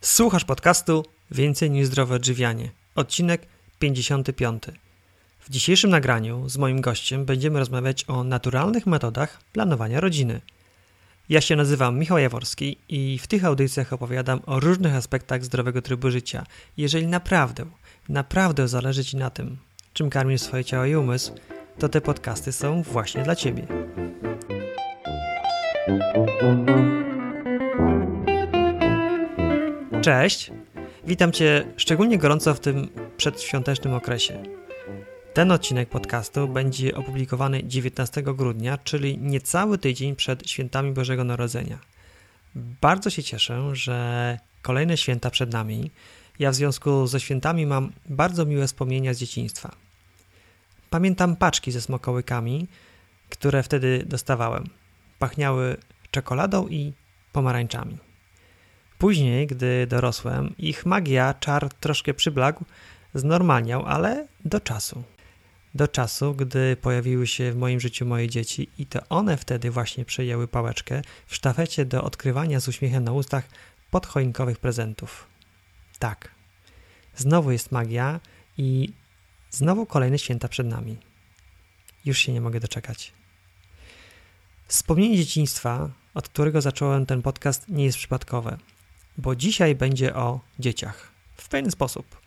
Słuchasz podcastu Więcej niż zdrowe odżywianie. Odcinek 55. W dzisiejszym nagraniu z moim gościem będziemy rozmawiać o naturalnych metodach planowania rodziny. Ja się nazywam Michał Jaworski i w tych audycjach opowiadam o różnych aspektach zdrowego trybu życia. Jeżeli naprawdę, naprawdę zależy Ci na tym, czym karmisz swoje ciało i umysł, to te podcasty są właśnie dla Ciebie. Cześć, witam Cię szczególnie gorąco w tym przedświątecznym okresie. Ten odcinek podcastu będzie opublikowany 19 grudnia, czyli niecały tydzień przed świętami Bożego Narodzenia. Bardzo się cieszę, że kolejne święta przed nami. Ja w związku ze świętami mam bardzo miłe wspomnienia z dzieciństwa. Pamiętam paczki ze smokołykami, które wtedy dostawałem. Pachniały czekoladą i pomarańczami. Później, gdy dorosłem, ich magia, czar troszkę przyblagł, znormalniał, ale do czasu. Do czasu, gdy pojawiły się w moim życiu moje dzieci i to one wtedy właśnie przejęły pałeczkę w sztafecie do odkrywania z uśmiechem na ustach podchoinkowych prezentów. Tak, znowu jest magia i znowu kolejne święta przed nami. Już się nie mogę doczekać. Wspomnienie dzieciństwa, od którego zacząłem ten podcast, nie jest przypadkowe bo dzisiaj będzie o dzieciach. W pewien sposób.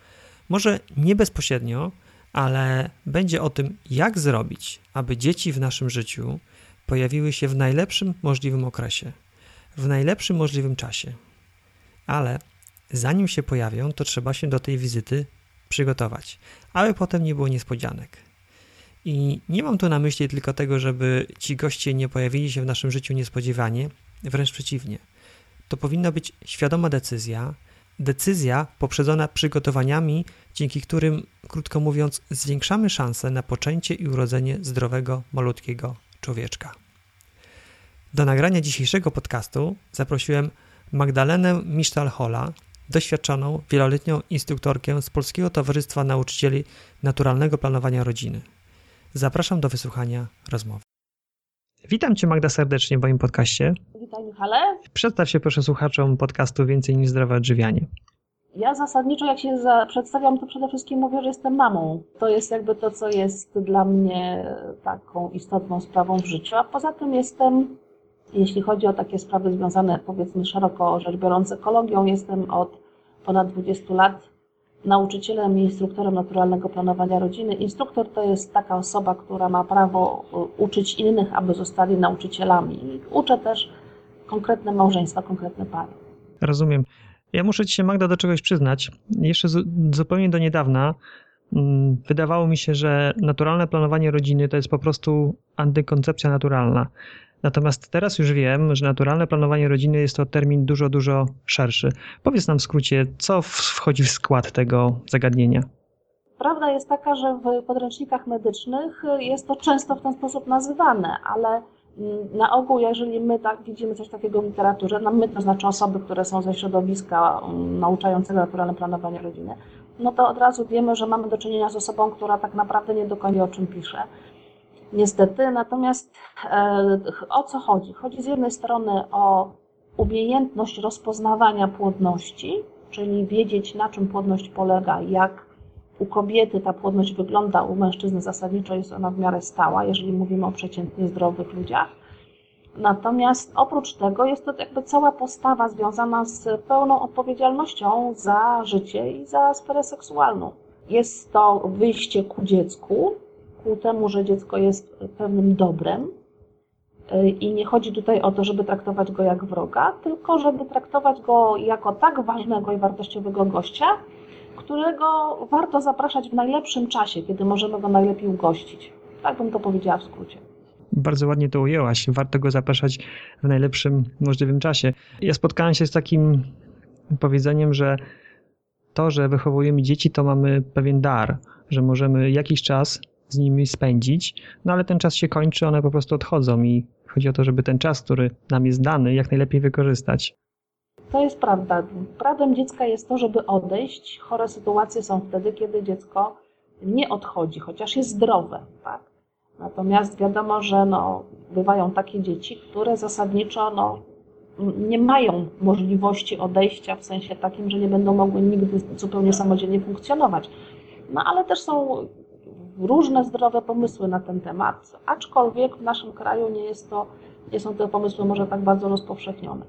Może nie bezpośrednio, ale będzie o tym, jak zrobić, aby dzieci w naszym życiu pojawiły się w najlepszym możliwym okresie, w najlepszym możliwym czasie. Ale zanim się pojawią, to trzeba się do tej wizyty przygotować, aby potem nie było niespodzianek. I nie mam tu na myśli tylko tego, żeby ci goście nie pojawili się w naszym życiu niespodziewanie, wręcz przeciwnie – to powinna być świadoma decyzja, decyzja poprzedzona przygotowaniami, dzięki którym, krótko mówiąc, zwiększamy szanse na poczęcie i urodzenie zdrowego, malutkiego człowieczka. Do nagrania dzisiejszego podcastu zaprosiłem Magdalenę Misztal-Hola, doświadczoną, wieloletnią instruktorkę z Polskiego Towarzystwa Nauczycieli Naturalnego Planowania Rodziny. Zapraszam do wysłuchania rozmowy. Witam Cię Magda serdecznie w moim podcaście. Witaj Michale. Przedstaw się proszę słuchaczom podcastu Więcej niż zdrowe odżywianie. Ja zasadniczo jak się za, przedstawiam, to przede wszystkim mówię, że jestem mamą. To jest jakby to, co jest dla mnie taką istotną sprawą w życiu, a poza tym jestem, jeśli chodzi o takie sprawy związane powiedzmy szeroko rzecz biorąc ekologią, jestem od ponad 20 lat nauczycielem i instruktorem naturalnego planowania rodziny. Instruktor to jest taka osoba, która ma prawo y, uczyć innych, aby zostali nauczycielami. Uczę też konkretne małżeństwa, konkretne pary. Rozumiem. Ja muszę Ci się, Magda, do czegoś przyznać. Jeszcze zupełnie do niedawna mm, wydawało mi się, że naturalne planowanie rodziny to jest po prostu antykoncepcja naturalna. Natomiast teraz już wiem, że naturalne planowanie rodziny jest to termin dużo, dużo szerszy. Powiedz nam w skrócie, co wchodzi w skład tego zagadnienia. Prawda jest taka, że w podręcznikach medycznych jest to często w ten sposób nazywane, ale na ogół, jeżeli my tak widzimy coś takiego w literaturze, no my to znaczy osoby, które są ze środowiska mm, nauczającego naturalne planowanie rodziny, no to od razu wiemy, że mamy do czynienia z osobą, która tak naprawdę nie do końca o czym pisze. Niestety, natomiast e, o co chodzi? Chodzi z jednej strony o umiejętność rozpoznawania płodności, czyli wiedzieć na czym płodność polega, jak u kobiety ta płodność wygląda, u mężczyzny zasadniczo jest ona w miarę stała, jeżeli mówimy o przeciętnie zdrowych ludziach. Natomiast oprócz tego jest to jakby cała postawa związana z pełną odpowiedzialnością za życie i za sferę seksualną. Jest to wyjście ku dziecku, ku temu, że dziecko jest pewnym dobrem. Y, I nie chodzi tutaj o to, żeby traktować go jak wroga, tylko żeby traktować go jako tak ważnego i wartościowego gościa, którego warto zapraszać w najlepszym czasie, kiedy możemy go najlepiej ugościć. Tak bym to powiedziała w skrócie. Bardzo ładnie to ujęłaś. Warto go zapraszać w najlepszym możliwym czasie. Ja spotkałem się z takim powiedzeniem, że to, że wychowujemy dzieci, to mamy pewien dar, że możemy jakiś czas z nimi spędzić, no ale ten czas się kończy, one po prostu odchodzą i chodzi o to, żeby ten czas, który nam jest dany, jak najlepiej wykorzystać. To jest prawda. Prawem dziecka jest to, żeby odejść. Chore sytuacje są wtedy, kiedy dziecko nie odchodzi, chociaż jest zdrowe. Tak? Natomiast wiadomo, że no, bywają takie dzieci, które zasadniczo no, nie mają możliwości odejścia w sensie takim, że nie będą mogły nigdy zupełnie samodzielnie funkcjonować. No ale też są różne zdrowe pomysły na ten temat, aczkolwiek w naszym kraju nie, jest to, nie są te pomysły może tak bardzo rozpowszechnione.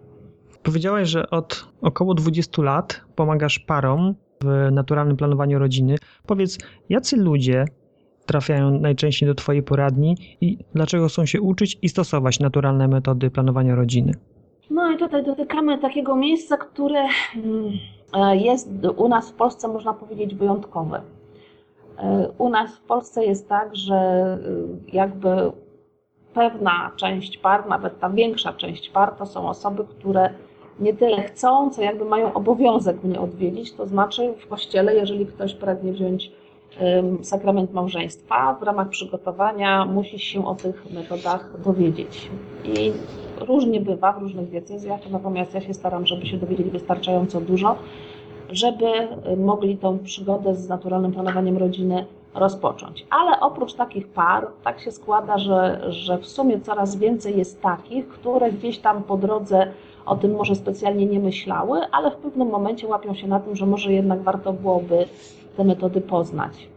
Powiedziałaś, że od około 20 lat pomagasz parom w naturalnym planowaniu rodziny. Powiedz, jacy ludzie trafiają najczęściej do Twojej poradni i dlaczego chcą się uczyć i stosować naturalne metody planowania rodziny? No i tutaj dotykamy takiego miejsca, które mm, e, jest u nas w Polsce, można powiedzieć, wyjątkowe. U nas w Polsce jest tak, że e, jakby pewna część par, nawet ta większa część par, to są osoby, które nie tyle chcą, co jakby mają obowiązek mnie odwiedzić. To znaczy w kościele, jeżeli ktoś pragnie wziąć sakrament małżeństwa, w ramach przygotowania musi się o tych metodach dowiedzieć. I różnie bywa w różnych decyzjach, natomiast ja się staram, żeby się dowiedzieć wystarczająco dużo, żeby mogli tą przygodę z naturalnym planowaniem rodziny rozpocząć. Ale oprócz takich par, tak się składa, że, że w sumie coraz więcej jest takich, które gdzieś tam po drodze o tym może specjalnie nie myślały, ale w pewnym momencie łapią się na tym, że może jednak warto byłoby te metody poznać.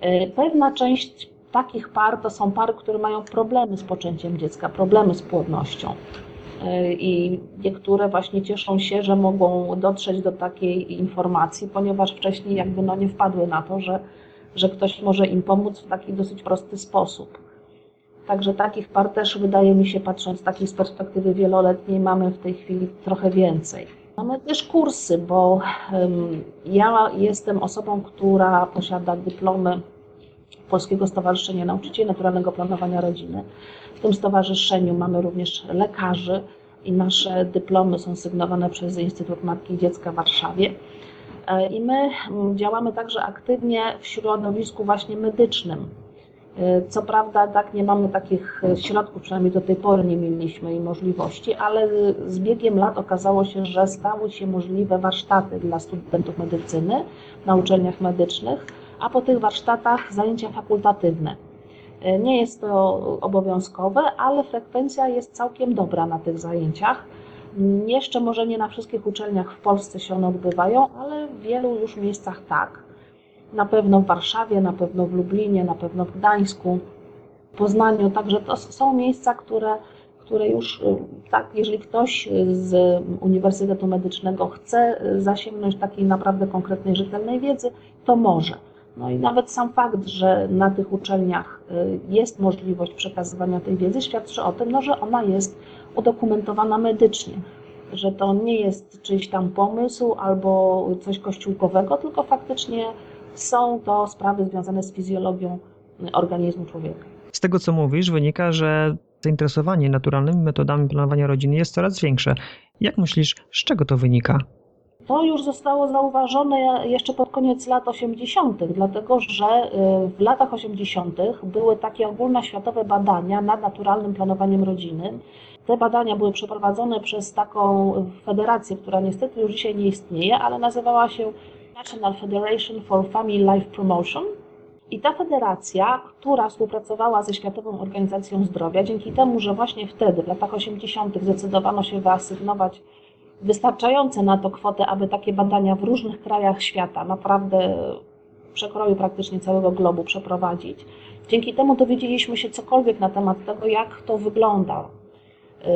E, pewna część takich par to są pary, które mają problemy z poczęciem dziecka, problemy z płodnością. E, I niektóre właśnie cieszą się, że mogą dotrzeć do takiej informacji, ponieważ wcześniej jakby no nie wpadły na to, że, że ktoś może im pomóc w taki dosyć prosty sposób. Także takich par też wydaje mi się, patrząc takiej z perspektywy wieloletniej, mamy w tej chwili trochę więcej. Mamy też kursy, bo ja jestem osobą, która posiada dyplomy Polskiego Stowarzyszenia Nauczycieli Naturalnego Planowania Rodziny. Tym stowarzyszeniu mamy również lekarzy i nasze dyplomy są sygnowane przez Instytut Matki i Dziecka w Warszawie. E, I my działamy także aktywnie w środowisku właśnie medycznym, E, co prawda, tak, nie mamy takich e, środków, przynajmniej do tej pory nie mieliśmy i możliwości, ale z biegiem lat okazało się, że stały się możliwe warsztaty dla studentów medycyny na uczelniach medycznych, a po tych warsztatach zajęcia fakultatywne. Nie jest to obowiązkowe, ale frekwencja jest całkiem dobra na tych zajęciach. Jeszcze może nie na wszystkich uczelniach w Polsce się one odbywają, ale w wielu już miejscach tak na pewno w Warszawie, na pewno w Lublinie, na pewno w Gdańsku, Poznaniu. Także to są miejsca, które, które już, y, tak, jeżeli ktoś z Uniwersytetu Medycznego chce zasięgnąć takiej naprawdę konkretnej, rzetelnej wiedzy, to może. No i nawet sam fakt, że na tych uczelniach y, jest możliwość przekazywania tej wiedzy, świadczy o tym, no, że ona jest udokumentowana medycznie, że to nie jest czyjś tam pomysł albo coś kościółkowego, tylko faktycznie są to sprawy związane z fizjologią organizmu człowieka. Z tego, co mówisz, wynika, że zainteresowanie naturalnymi metodami planowania rodziny jest coraz większe. Jak myślisz, z czego to wynika? To już zostało zauważone jeszcze pod koniec lat 80., dlatego że y, w latach 80. były takie ogólnoświatowe badania nad naturalnym planowaniem rodziny. Te badania były przeprowadzone przez taką federację, która niestety już dzisiaj nie istnieje, ale nazywała się National Federation for Family Life Promotion. I ta federacja, która współpracowała ze Światową Organizacją Zdrowia, dzięki temu, że właśnie wtedy, w latach 80., zdecydowano się wyasygnować wystarczające na to kwoty, aby takie badania w różnych krajach świata, naprawdę przekroju praktycznie całego globu przeprowadzić. Dzięki temu dowiedzieliśmy się cokolwiek na temat tego, jak to wygląda.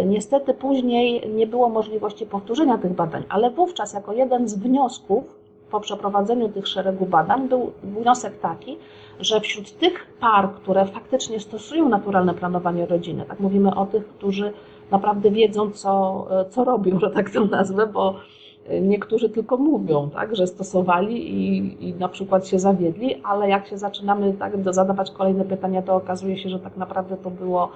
Niestety później nie było możliwości powtórzenia tych badań, ale wówczas jako jeden z wniosków po przeprowadzeniu tych szeregu badań był wniosek taki, że wśród tych par, które faktycznie stosują naturalne planowanie rodziny, tak mówimy o tych, którzy naprawdę wiedzą, co, co robią, że tak to nazwę, bo niektórzy tylko mówią, tak, że stosowali i, i na przykład się zawiedli, ale jak się zaczynamy tak, zadawać kolejne pytania, to okazuje się, że tak naprawdę to było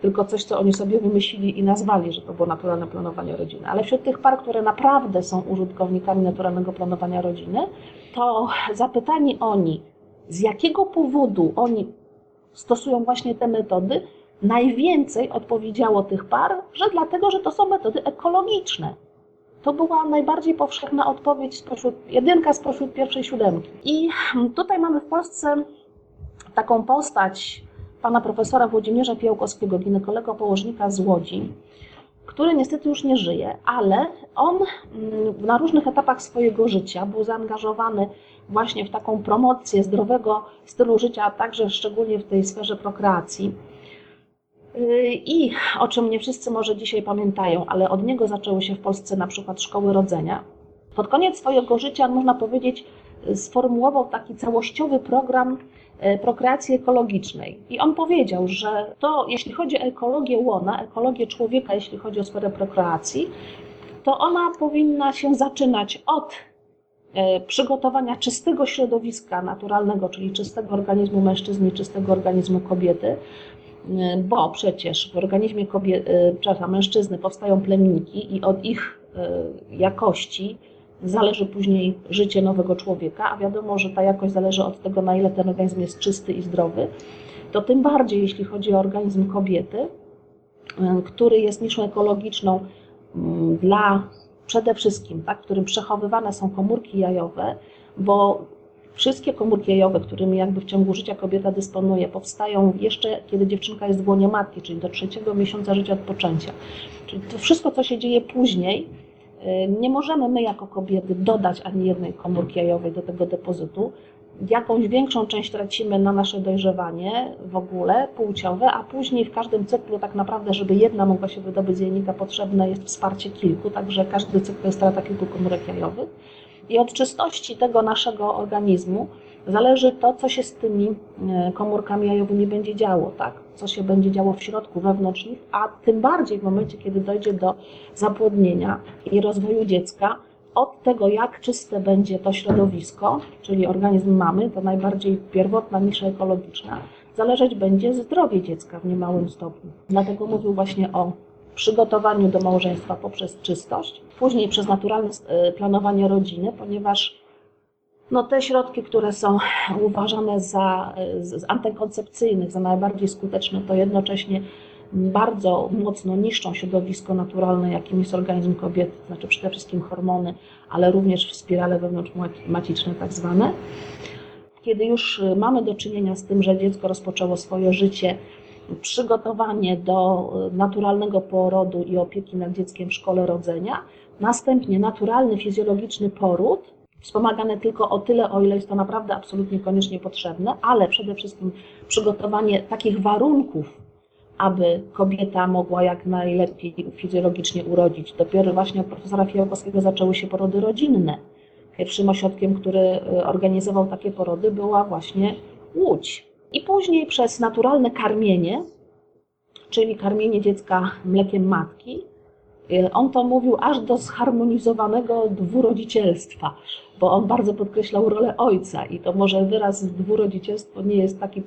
tylko coś, co oni sobie wymyślili i nazwali, że to było naturalne planowanie rodziny. Ale wśród tych par, które naprawdę są użytkownikami naturalnego planowania rodziny, to zapytani oni, z jakiego powodu oni stosują właśnie te metody, najwięcej odpowiedziało tych par, że dlatego, że to są metody ekologiczne. To była najbardziej powszechna odpowiedź spośród, jedynka spośród pierwszej siódemki. I tutaj mamy w Polsce taką postać pana profesora Włodzimierza Piołkowskiego, ginekologa położnika z Łodzi, który niestety już nie żyje, ale on mm, na różnych etapach swojego życia był zaangażowany właśnie w taką promocję zdrowego stylu życia, także szczególnie w tej sferze prokreacji. I o czym nie wszyscy może dzisiaj pamiętają, ale od niego zaczęły się w Polsce na przykład szkoły rodzenia. Pod koniec swojego życia, można powiedzieć, sformułował taki całościowy program e, prokreacji ekologicznej. I on powiedział, że to, jeśli chodzi o ekologię łona, ekologię człowieka, jeśli chodzi o sferę prokreacji, to ona powinna się zaczynać od e, przygotowania czystego środowiska naturalnego, czyli czystego organizmu mężczyzny, czystego organizmu kobiety, bo przecież w organizmie kobiety, mężczyzny powstają plemniki i od ich jakości zależy później życie nowego człowieka, a wiadomo, że ta jakość zależy od tego, na ile ten organizm jest czysty i zdrowy, to tym bardziej jeśli chodzi o organizm kobiety, który jest niszą ekologiczną dla przede wszystkim, tak, w którym przechowywane są komórki jajowe, bo wszystkie komórki jajowe, którymi jakby w ciągu życia kobieta dysponuje, powstają jeszcze kiedy dziewczynka jest w łonie matki, czyli do trzeciego miesiąca życia od poczęcia. Czyli to wszystko, co się dzieje później, Y, nie możemy my jako kobiety dodać ani jednej komórki jajowej do tego depozytu. Jakąś większą część tracimy na nasze dojrzewanie w ogóle płciowe, a później w każdym cyklu tak naprawdę, żeby jedna mogła się wydobyć z jajnika, potrzebne jest wsparcie kilku, także każdy cykl jest strata kilku komórek jajowych. I od czystości tego naszego organizmu zależy to, co się z tymi e, komórkami jajowymi będzie działo, tak? co się będzie działo w środku, wewnątrz nich, a tym bardziej w momencie, kiedy dojdzie do zapłodnienia i rozwoju dziecka, od tego, jak czyste będzie to środowisko, czyli organizm mamy, to najbardziej pierwotna nisza ekologiczna, zależeć będzie zdrowie dziecka w niemałym stopniu. Dlatego mówił właśnie o przygotowaniu do małżeństwa poprzez czystość, później przez naturalne e, planowanie rodziny, ponieważ no te środki, które są uważane za z antykoncepcyjnych, za najbardziej skuteczne, to jednocześnie bardzo mocno niszczą środowisko naturalne, jakim jest organizm kobiety, to znaczy przede wszystkim hormony, ale również w spirale wewnątrzmaciczne tak zwane. Kiedy już mamy do czynienia z tym, że dziecko rozpoczęło swoje życie, przygotowanie do naturalnego porodu i opieki nad dzieckiem w szkole rodzenia, następnie naturalny fizjologiczny poród, wspomagane tylko o tyle, o ile jest to naprawdę absolutnie koniecznie potrzebne, ale przede wszystkim przygotowanie takich warunków, aby kobieta mogła jak najlepiej fizjologicznie urodzić. Dopiero właśnie od profesora Fiałkowskiego zaczęły się porody rodzinne. Pierwszym ośrodkiem, który e, organizował takie porody, była właśnie Łódź. I później przez naturalne karmienie, czyli karmienie dziecka mlekiem matki, on to mówił aż do zharmonizowanego dwurodzicielstwa bo on bardzo podkreślał rolę ojca i to może wyraz dwurodzicielstwo nie jest taki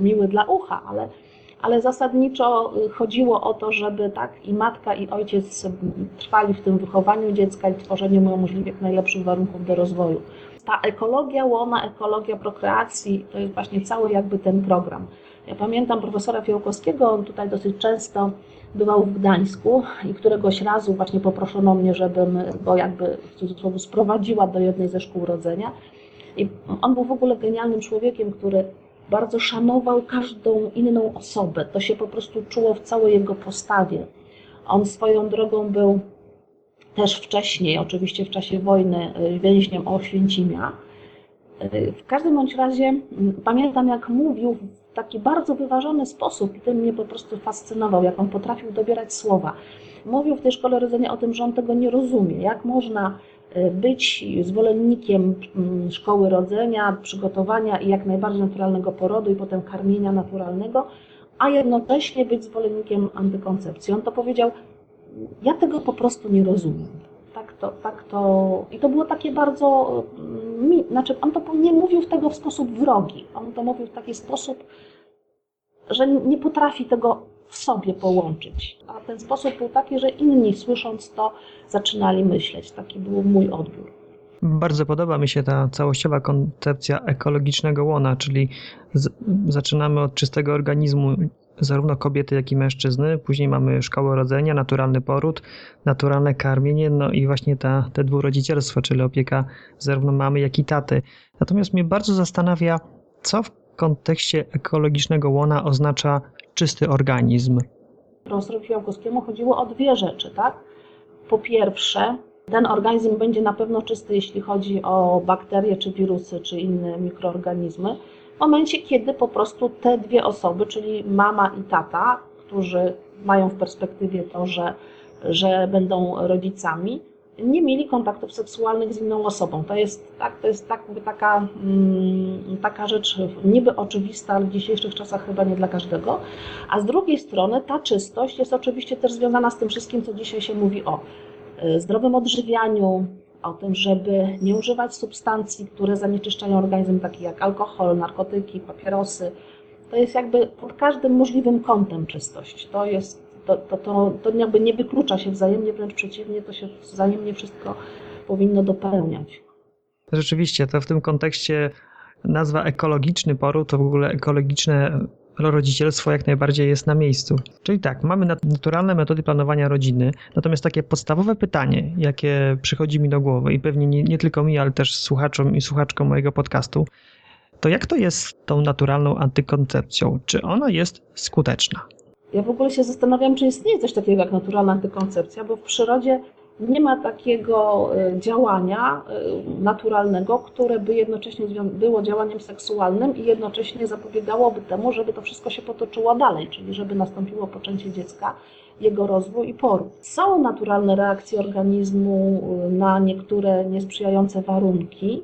miły dla ucha, ale, ale zasadniczo chodziło o to, żeby tak i matka i ojciec trwali w tym wychowaniu dziecka i tworzeniu mu jak najlepszych warunków do rozwoju. Ta ekologia łona, ekologia prokreacji to jest właśnie cały jakby ten program. Ja pamiętam profesora Fiołkowskiego, on tutaj dosyć często bywał w Gdańsku i któregoś razu właśnie poproszono mnie, żebym go jakby w cudzysłowie sprowadziła do jednej ze szkół rodzenia. I on był w ogóle genialnym człowiekiem, który bardzo szanował każdą inną osobę. To się po prostu czuło w całej jego postawie. On swoją drogą był też wcześniej, oczywiście w czasie wojny, więźniem Oświęcimia. W każdym bądź razie pamiętam, jak mówił taki bardzo wyważony sposób i ten mnie po prostu fascynował, jak on potrafił dobierać słowa. Mówił w tej szkole rodzenia o tym, że on tego nie rozumie, jak można e, być zwolennikiem mm, szkoły rodzenia, przygotowania i jak najbardziej naturalnego porodu i potem karmienia naturalnego, a jednocześnie być zwolennikiem antykoncepcji. On to powiedział, ja tego po prostu nie rozumiem. Tak to, tak to, I to było takie bardzo, mm, znaczy on to nie mówił tego w sposób wrogi, on to mówił w taki sposób, że nie potrafi tego w sobie połączyć. A ten sposób był taki, że inni słysząc to zaczynali myśleć. Taki był mój odbiór. Bardzo podoba mi się ta całościowa koncepcja ekologicznego łona, czyli z, zaczynamy od czystego organizmu zarówno kobiety, jak i mężczyzny. Później mamy szkołę rodzenia, naturalny poród, naturalne karmienie, no i właśnie ta, te dwurodzicielstwo, czyli opieka zarówno mamy, jak i taty. Natomiast mnie bardzo zastanawia, co w kontekście ekologicznego łona oznacza czysty organizm. profesorowi Fiałkowskiemu chodziło o dwie rzeczy, tak? Po pierwsze, ten organizm będzie na pewno czysty, jeśli chodzi o bakterie, czy wirusy, czy inne mikroorganizmy, w momencie, kiedy po prostu te dwie osoby, czyli mama i tata, którzy mają w perspektywie to, że, że będą rodzicami, nie mieli kontaktów seksualnych z inną osobą. To jest, tak, to jest tak, taka, mm, taka rzecz niby oczywista, ale w dzisiejszych czasach chyba nie dla każdego. A z drugiej strony ta czystość jest oczywiście też związana z tym wszystkim, co dzisiaj się mówi o y, zdrowym odżywianiu, o tym, żeby nie używać substancji, które zanieczyszczają organizm, takie jak alkohol, narkotyki, papierosy. To jest jakby pod każdym możliwym kątem czystość. To jest to, to, to, to jakby nie wyklucza się wzajemnie, wręcz przeciwnie, to się wzajemnie wszystko powinno dopełniać. Rzeczywiście, to w tym kontekście nazwa ekologiczny poród, to w ogóle ekologiczne rodzicielstwo jak najbardziej jest na miejscu. Czyli tak, mamy naturalne metody planowania rodziny, natomiast takie podstawowe pytanie, jakie przychodzi mi do głowy i pewnie nie, nie tylko mi, ale też słuchaczom i słuchaczkom mojego podcastu, to jak to jest z tą naturalną antykoncepcją? Czy ona jest skuteczna? Ja w ogóle się zastanawiam, czy istnieje coś takiego jak naturalna antykoncepcja, bo w przyrodzie nie ma takiego e, działania e, naturalnego, które by jednocześnie było działaniem seksualnym i jednocześnie zapobiegałoby temu, żeby to wszystko się potoczyło dalej, czyli żeby nastąpiło poczęcie dziecka, jego rozwój i poród. Są naturalne reakcje organizmu e, na niektóre niesprzyjające warunki,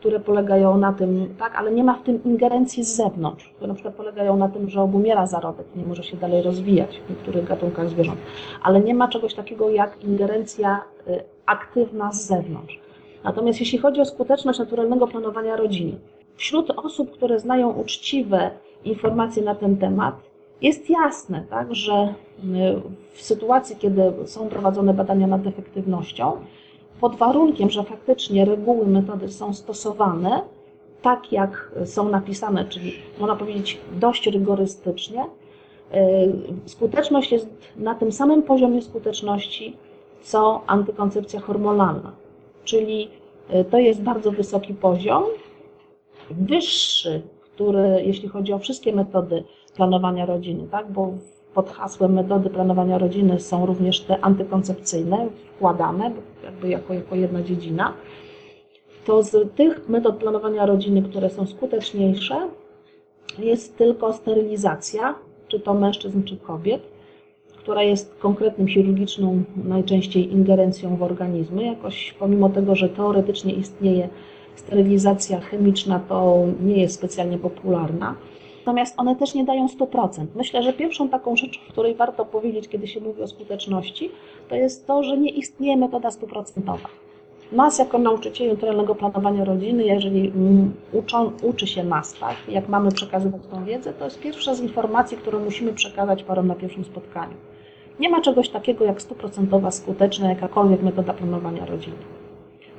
które polegają na tym, tak, ale nie ma w tym ingerencji z zewnątrz, które na przykład polegają na tym, że obumiera zarodek, nie może się dalej rozwijać w niektórych gatunkach zwierząt, ale nie ma czegoś takiego jak ingerencja y, aktywna z zewnątrz. Natomiast jeśli chodzi o skuteczność naturalnego planowania rodziny, wśród osób, które znają uczciwe informacje na ten temat, jest jasne, tak, że y, w sytuacji, kiedy są prowadzone badania nad efektywnością, pod warunkiem, że faktycznie reguły, metody są stosowane tak, jak są napisane, czyli można powiedzieć dość rygorystycznie, y, skuteczność jest na tym samym poziomie skuteczności, co antykoncepcja hormonalna. Czyli y, to jest bardzo wysoki poziom, wyższy, który, jeśli chodzi o wszystkie metody planowania rodziny, tak, bo pod hasłem metody planowania rodziny są również te antykoncepcyjne wkładane, jakby jako, jako jedna dziedzina, to z tych metod planowania rodziny, które są skuteczniejsze, jest tylko sterylizacja, czy to mężczyzn, czy kobiet, która jest konkretnym chirurgiczną najczęściej ingerencją w organizmy. Jakoś pomimo tego, że teoretycznie istnieje sterylizacja chemiczna, to nie jest specjalnie popularna. Natomiast one też nie dają 100%. Myślę, że pierwszą taką rzeczą, której warto powiedzieć, kiedy się mówi o skuteczności, to jest to, że nie istnieje metoda stuprocentowa. Nas jako nauczycieli naturalnego planowania rodziny, jeżeli uczą, uczy się nas, tak, jak mamy przekazywać tą wiedzę, to jest pierwsza z informacji, którą musimy przekazać parom na pierwszym spotkaniu. Nie ma czegoś takiego jak stuprocentowa skuteczna jakakolwiek metoda planowania rodziny.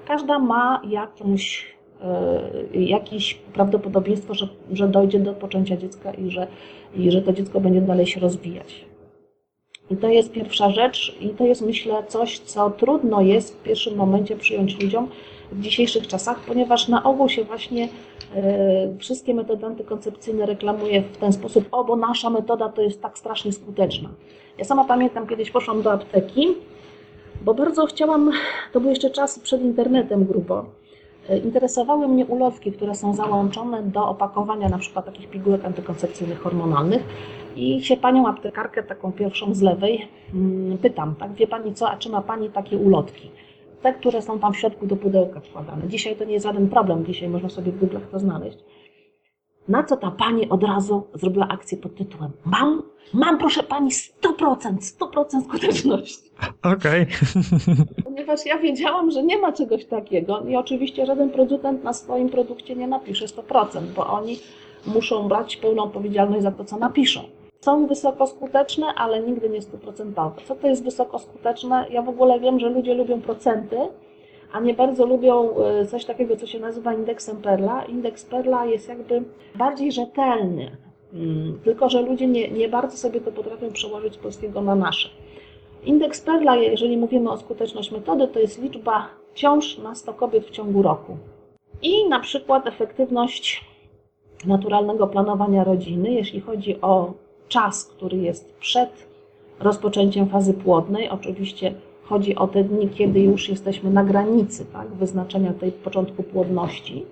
Każda ma jakąś jakieś prawdopodobieństwo, że, że dojdzie do poczęcia dziecka i że, i że to dziecko będzie dalej się rozwijać. I to jest pierwsza rzecz, i to jest myślę coś, co trudno jest w pierwszym momencie przyjąć ludziom w dzisiejszych czasach, ponieważ na ogół się właśnie y, wszystkie metody antykoncepcyjne reklamuje w ten sposób, o, bo nasza metoda to jest tak strasznie skuteczna. Ja sama pamiętam, kiedyś poszłam do apteki, bo bardzo chciałam, to były jeszcze czasy przed internetem grubo, Interesowały mnie ulotki, które są załączone do opakowania na przykład takich pigułek antykoncepcyjnych hormonalnych i się panią aptekarkę, taką pierwszą z lewej, mm, pytam, tak, wie pani co, a czy ma pani takie ulotki? Te, które są tam w środku do pudełka wkładane. Dzisiaj to nie jest żaden problem, dzisiaj można sobie w Google'ach to znaleźć. Na co ta pani od razu zrobiła akcję pod tytułem Mam, mam proszę pani 100%, 100% skuteczności. Okej. Okay. Ponieważ ja wiedziałam, że nie ma czegoś takiego i oczywiście żaden producent na swoim produkcie nie napisze 100%, bo oni muszą brać pełną odpowiedzialność za to, co napiszą. Są wysokoskuteczne, ale nigdy nie stuprocentowe. Co to jest wysokoskuteczne? Ja w ogóle wiem, że ludzie lubią procenty, a nie bardzo lubią e, coś takiego, co się nazywa indeksem Perla. Indeks Perla jest jakby bardziej rzetelny, mm, tylko że ludzie nie, nie bardzo sobie to potrafią przełożyć z polskiego na nasze. Indeks Perla, jeżeli mówimy o skuteczność metody, to jest liczba ciąż na 100 kobiet w ciągu roku. I na przykład efektywność naturalnego planowania rodziny, jeśli chodzi o czas, który jest przed rozpoczęciem fazy płodnej. Oczywiście chodzi o te dni, kiedy już jesteśmy na granicy tak, wyznaczenia tej początku płodności,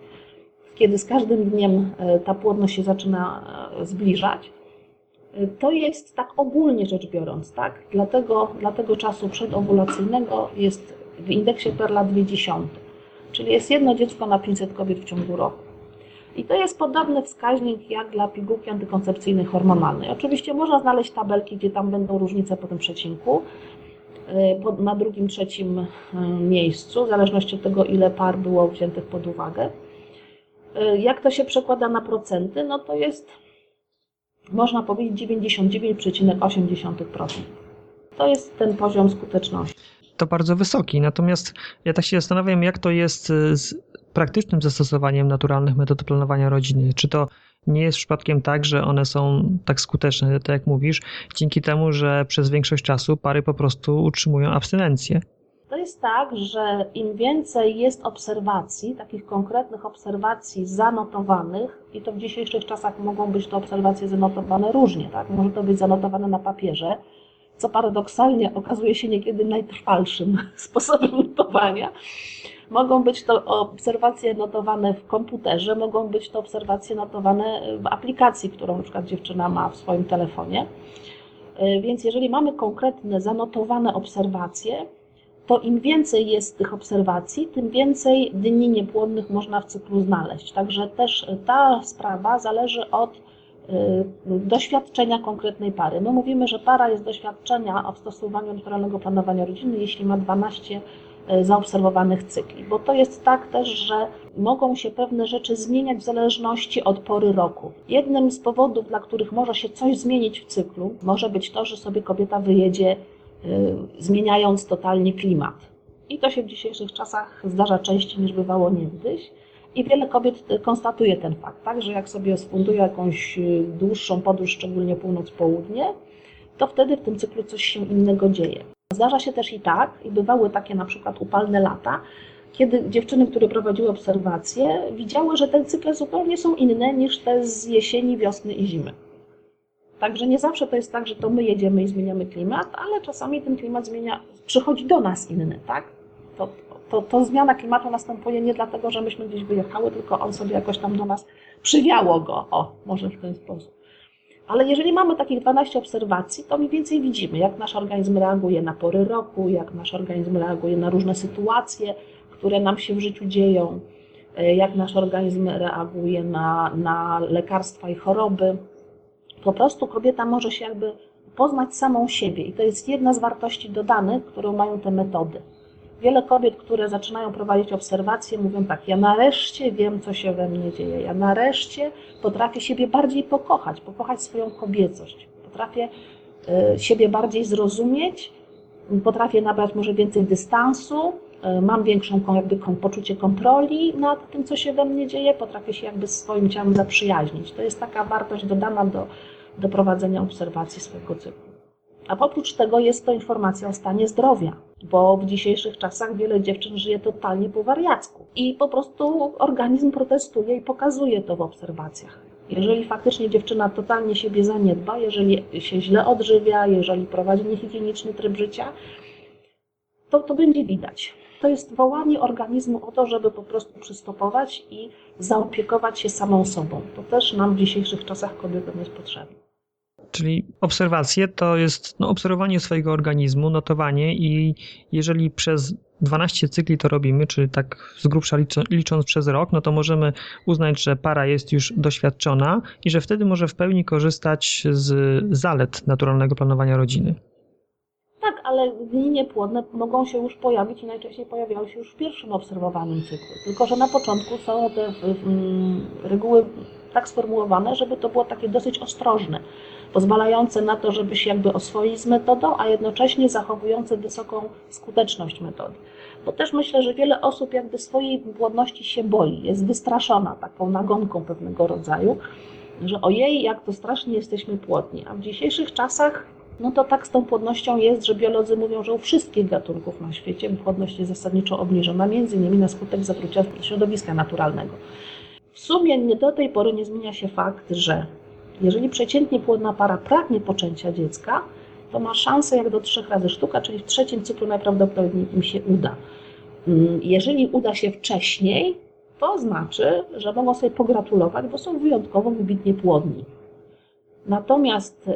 kiedy z każdym dniem e, ta płodność się zaczyna e, zbliżać. E, to jest tak ogólnie rzecz biorąc, tak? Dla tego, dla tego czasu przedowulacyjnego jest w indeksie Perla 2,10, czyli jest jedno dziecko na 500 kobiet w ciągu roku. I to jest podobny wskaźnik jak dla pigułki antykoncepcyjnej hormonalnej. Oczywiście można znaleźć tabelki, gdzie tam będą różnice po tym przecinku, na drugim, trzecim y, miejscu, w zależności od tego, ile par było wziętych pod uwagę. Y, jak to się przekłada na procenty? No to jest, można powiedzieć, 99,8%. To jest ten poziom skuteczności. To bardzo wysoki, natomiast ja tak się zastanawiam, jak to jest z praktycznym zastosowaniem naturalnych metod planowania rodziny? Czy to nie jest przypadkiem tak, że one są tak skuteczne, tak jak mówisz, dzięki temu, że przez większość czasu pary po prostu utrzymują abstynencję? To jest tak, że im więcej jest obserwacji, takich konkretnych obserwacji zanotowanych, i to w dzisiejszych czasach mogą być te obserwacje zanotowane różnie, tak? Może to być zanotowane na papierze, co paradoksalnie okazuje się niekiedy najtrwalszym sposobem notowania, Mogą być to obserwacje notowane w komputerze, mogą być to obserwacje notowane w aplikacji, którą na przykład dziewczyna ma w swoim telefonie. E, więc jeżeli mamy konkretne, zanotowane obserwacje, to im więcej jest tych obserwacji, tym więcej dni niepłodnych można w cyklu znaleźć. Także też ta sprawa zależy od e, doświadczenia konkretnej pary. My mówimy, że para jest doświadczenia w stosowaniu naturalnego planowania rodziny, jeśli ma 12 E, zaobserwowanych cykli, bo to jest tak też, że mogą się pewne rzeczy zmieniać w zależności od pory roku. Jednym z powodów, dla których może się coś zmienić w cyklu, może być to, że sobie kobieta wyjedzie, y, zmieniając totalnie klimat. I to się w dzisiejszych czasach zdarza częściej niż bywało niegdyś. I wiele kobiet konstatuje ten fakt, tak, że jak sobie sfunduje jakąś dłuższą podróż, szczególnie północ-południe, to wtedy w tym cyklu coś się innego dzieje. Zdarza się też i tak, i bywały takie na przykład upalne lata, kiedy dziewczyny, które prowadziły obserwacje, widziały, że te cykle zupełnie są inne niż te z jesieni, wiosny i zimy. Także nie zawsze to jest tak, że to my jedziemy i zmieniamy klimat, ale czasami ten klimat zmienia, przychodzi do nas inny, tak? To, to, to zmiana klimatu następuje nie dlatego, że myśmy gdzieś wyjechały, tylko on sobie jakoś tam do nas przywiało go. O, może w ten sposób. Ale jeżeli mamy takich 12 obserwacji, to mniej więcej widzimy, jak nasz organizm reaguje na pory roku, jak nasz organizm reaguje na różne sytuacje, które nam się w życiu dzieją, e, jak nasz organizm reaguje na, na lekarstwa i choroby. Po prostu kobieta może się jakby poznać samą siebie i to jest jedna z wartości dodanych, którą mają te metody. Wiele kobiet, które zaczynają prowadzić obserwacje, mówią tak: Ja nareszcie wiem, co się we mnie dzieje. Ja nareszcie potrafię siebie bardziej pokochać, pokochać swoją kobiecość. Potrafię y, siebie bardziej zrozumieć, potrafię nabrać może więcej dystansu, y, mam większą jakby poczucie kontroli nad tym, co się we mnie dzieje, potrafię się jakby swoim ciałem zaprzyjaźnić. To jest taka wartość dodana do, do prowadzenia obserwacji swojego cyklu. A oprócz tego jest to informacja o stanie zdrowia, bo w dzisiejszych czasach wiele dziewczyn żyje totalnie po wariacku i po prostu organizm protestuje i pokazuje to w obserwacjach. Jeżeli faktycznie dziewczyna totalnie siebie zaniedba, jeżeli się źle odżywia, jeżeli prowadzi niehigieniczny tryb życia, to to będzie widać. To jest wołanie organizmu o to, żeby po prostu przystopować i zaopiekować się samą sobą. To też nam w dzisiejszych czasach kobietom jest potrzebne. Czyli obserwacje to jest no, obserwowanie swojego organizmu, notowanie i jeżeli przez 12 cykli to robimy, czyli tak z grubsza licząc przez rok, no to możemy uznać, że para jest już doświadczona i że wtedy może w pełni korzystać z zalet naturalnego planowania rodziny. Tak, ale dni niepłodne mogą się już pojawić i najczęściej pojawiały się już w pierwszym obserwowanym cyklu. Tylko, że na początku są te reguły tak sformułowane, żeby to było takie dosyć ostrożne pozwalające na to, żeby się jakby oswoić z metodą, a jednocześnie zachowujące wysoką skuteczność metody. Bo też myślę, że wiele osób jakby swojej płodności się boi, jest wystraszona taką nagonką pewnego rodzaju, że ojej, jak to strasznie jesteśmy płodni. A w dzisiejszych czasach no to tak z tą płodnością jest, że biolodzy mówią, że u wszystkich gatunków na świecie płodność jest zasadniczo obniżona, między innymi na skutek zatrucia środowiska naturalnego. W sumie do tej pory nie zmienia się fakt, że jeżeli przeciętnie płodna para pragnie poczęcia dziecka, to ma szansę jak do trzech razy sztuka, czyli w trzecim cyklu najprawdopodobniej im się uda. Mm, jeżeli uda się wcześniej, to znaczy, że mogą sobie pogratulować, bo są wyjątkowo wybitnie płodni. Natomiast y,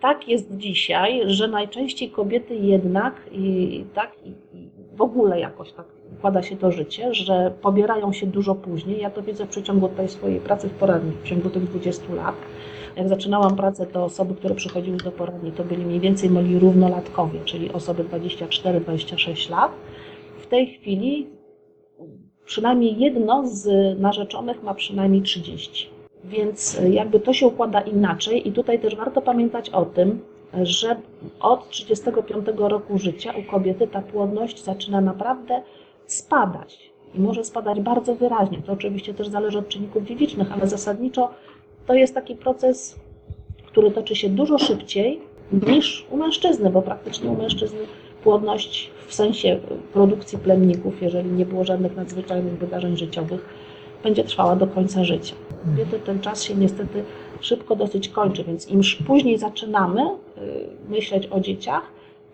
tak jest dzisiaj, że najczęściej kobiety jednak i tak i, i w ogóle jakoś tak układa się to życie, że pobierają się dużo później. Ja to widzę w przeciągu tej swojej pracy w poradni, w ciągu tych 20 lat. Jak zaczynałam pracę, to osoby, które przychodziły do poradni, to byli mniej więcej moi równolatkowie, czyli osoby 24-26 lat. W tej chwili przynajmniej jedno z narzeczonych ma przynajmniej 30. Więc jakby to się układa inaczej i tutaj też warto pamiętać o tym, że od 35 roku życia u kobiety ta płodność zaczyna naprawdę spadać. I może spadać bardzo wyraźnie. To oczywiście też zależy od czynników dziedzicznych, ale zasadniczo to jest taki proces, który toczy się dużo szybciej niż u mężczyzny, bo praktycznie u mężczyzny płodność w sensie produkcji plemników, jeżeli nie było żadnych nadzwyczajnych wydarzeń życiowych, będzie trwała do końca życia. Kobiety ten czas się niestety szybko dosyć kończy, więc im później zaczynamy y, myśleć o dzieciach,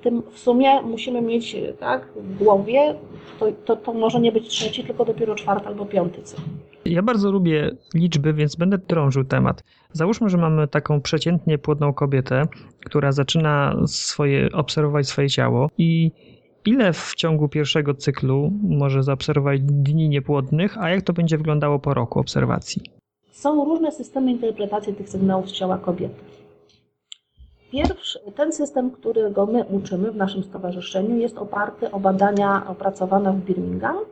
tym w sumie musimy mieć tak, w głowie, to, to, to może nie być trzeci, tylko dopiero czwarty albo piąty cykl. Ja bardzo lubię liczby, więc będę drążył temat. Załóżmy, że mamy taką przeciętnie płodną kobietę, która zaczyna swoje, obserwować swoje ciało i ile w ciągu pierwszego cyklu może zaobserwować dni niepłodnych, a jak to będzie wyglądało po roku obserwacji? Są różne systemy interpretacji tych sygnałów z ciała kobiety. Pierwszy, ten system, którego my uczymy w naszym stowarzyszeniu, jest oparty o badania opracowane w Birmingham y,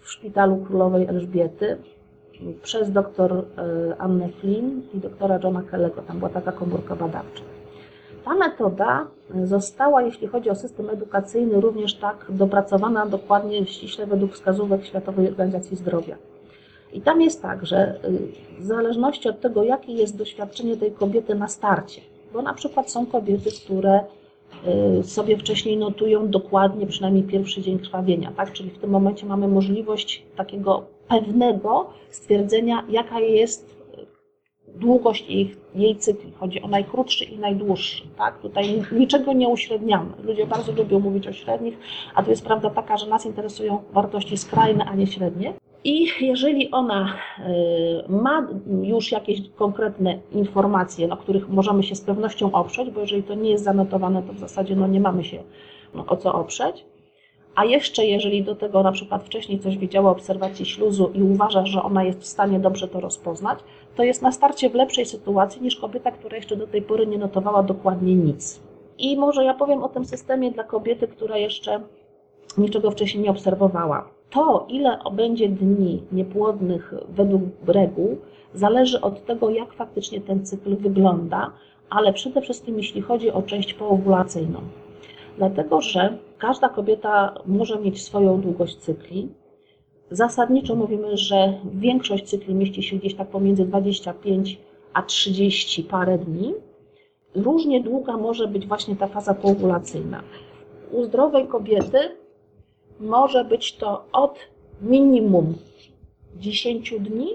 w Szpitalu Królowej Elżbiety przez dr y, Annę Flynn i doktora Johna Kellego. Tam była taka komórka badawcza. Ta metoda została, jeśli chodzi o system edukacyjny, również tak dopracowana dokładnie, ściśle według wskazówek Światowej Organizacji Zdrowia. I tam jest tak, że y, w zależności od tego, jakie jest doświadczenie tej kobiety na starcie, bo na przykład są kobiety, które y, sobie wcześniej notują dokładnie przynajmniej pierwszy dzień krwawienia, tak? Czyli w tym momencie mamy możliwość takiego pewnego stwierdzenia, jaka jest długość jej, jej cykli. Chodzi o najkrótszy i najdłuższy, tak? Tutaj niczego nie uśredniamy. Ludzie bardzo lubią mówić o średnich, a tu jest prawda taka, że nas interesują wartości skrajne, a nie średnie. I jeżeli ona y, ma już jakieś konkretne informacje, na których możemy się z pewnością oprzeć, bo jeżeli to nie jest zanotowane, to w zasadzie no, nie mamy się no, o co oprzeć. A jeszcze jeżeli do tego na przykład wcześniej coś wiedziała o obserwacji śluzu i uważa, że ona jest w stanie dobrze to rozpoznać, to jest na starcie w lepszej sytuacji niż kobieta, która jeszcze do tej pory nie notowała dokładnie nic. I może ja powiem o tym systemie dla kobiety, która jeszcze niczego wcześniej nie obserwowała to, ile będzie dni niepłodnych według reguł, zależy od tego, jak faktycznie ten cykl wygląda, ale przede wszystkim jeśli chodzi o część poowulacyjną. Dlatego, że każda kobieta może mieć swoją długość cykli. Zasadniczo mówimy, że większość cykli mieści się gdzieś tak pomiędzy 25 a 30 parę dni. Różnie długa może być właśnie ta faza poowulacyjna. U zdrowej kobiety może być to od minimum 10 dni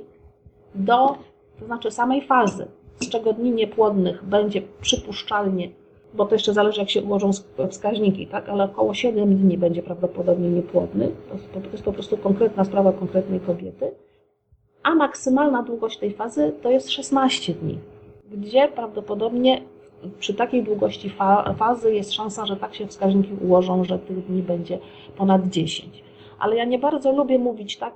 do, to znaczy samej fazy, z czego dni niepłodnych będzie przypuszczalnie, bo to jeszcze zależy jak się ułożą wskaźniki, tak, ale około 7 dni będzie prawdopodobnie niepłodny. To jest po prostu konkretna sprawa konkretnej kobiety. A maksymalna długość tej fazy to jest 16 dni, gdzie prawdopodobnie przy takiej długości fa fazy jest szansa, że tak się wskaźniki ułożą, że tych dni będzie ponad 10. Ale ja nie bardzo lubię mówić tak.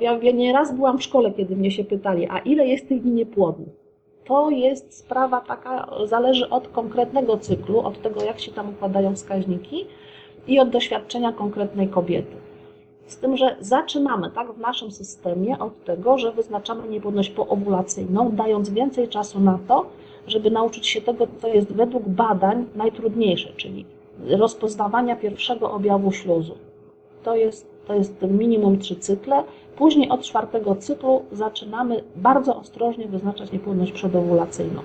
Ja, ja nie raz byłam w szkole, kiedy mnie się pytali, a ile jest tych dni niepłodnych? To jest sprawa taka, zależy od konkretnego cyklu, od tego, jak się tam układają wskaźniki i od doświadczenia konkretnej kobiety. Z tym, że zaczynamy tak w naszym systemie od tego, że wyznaczamy niepłodność poowulacyjną, dając więcej czasu na to, żeby nauczyć się tego, co jest według badań najtrudniejsze, czyli rozpoznawania pierwszego objawu śluzu. To jest, to jest minimum trzy cykle. Później od czwartego cyklu zaczynamy bardzo ostrożnie wyznaczać niepłodność przedowulacyjną.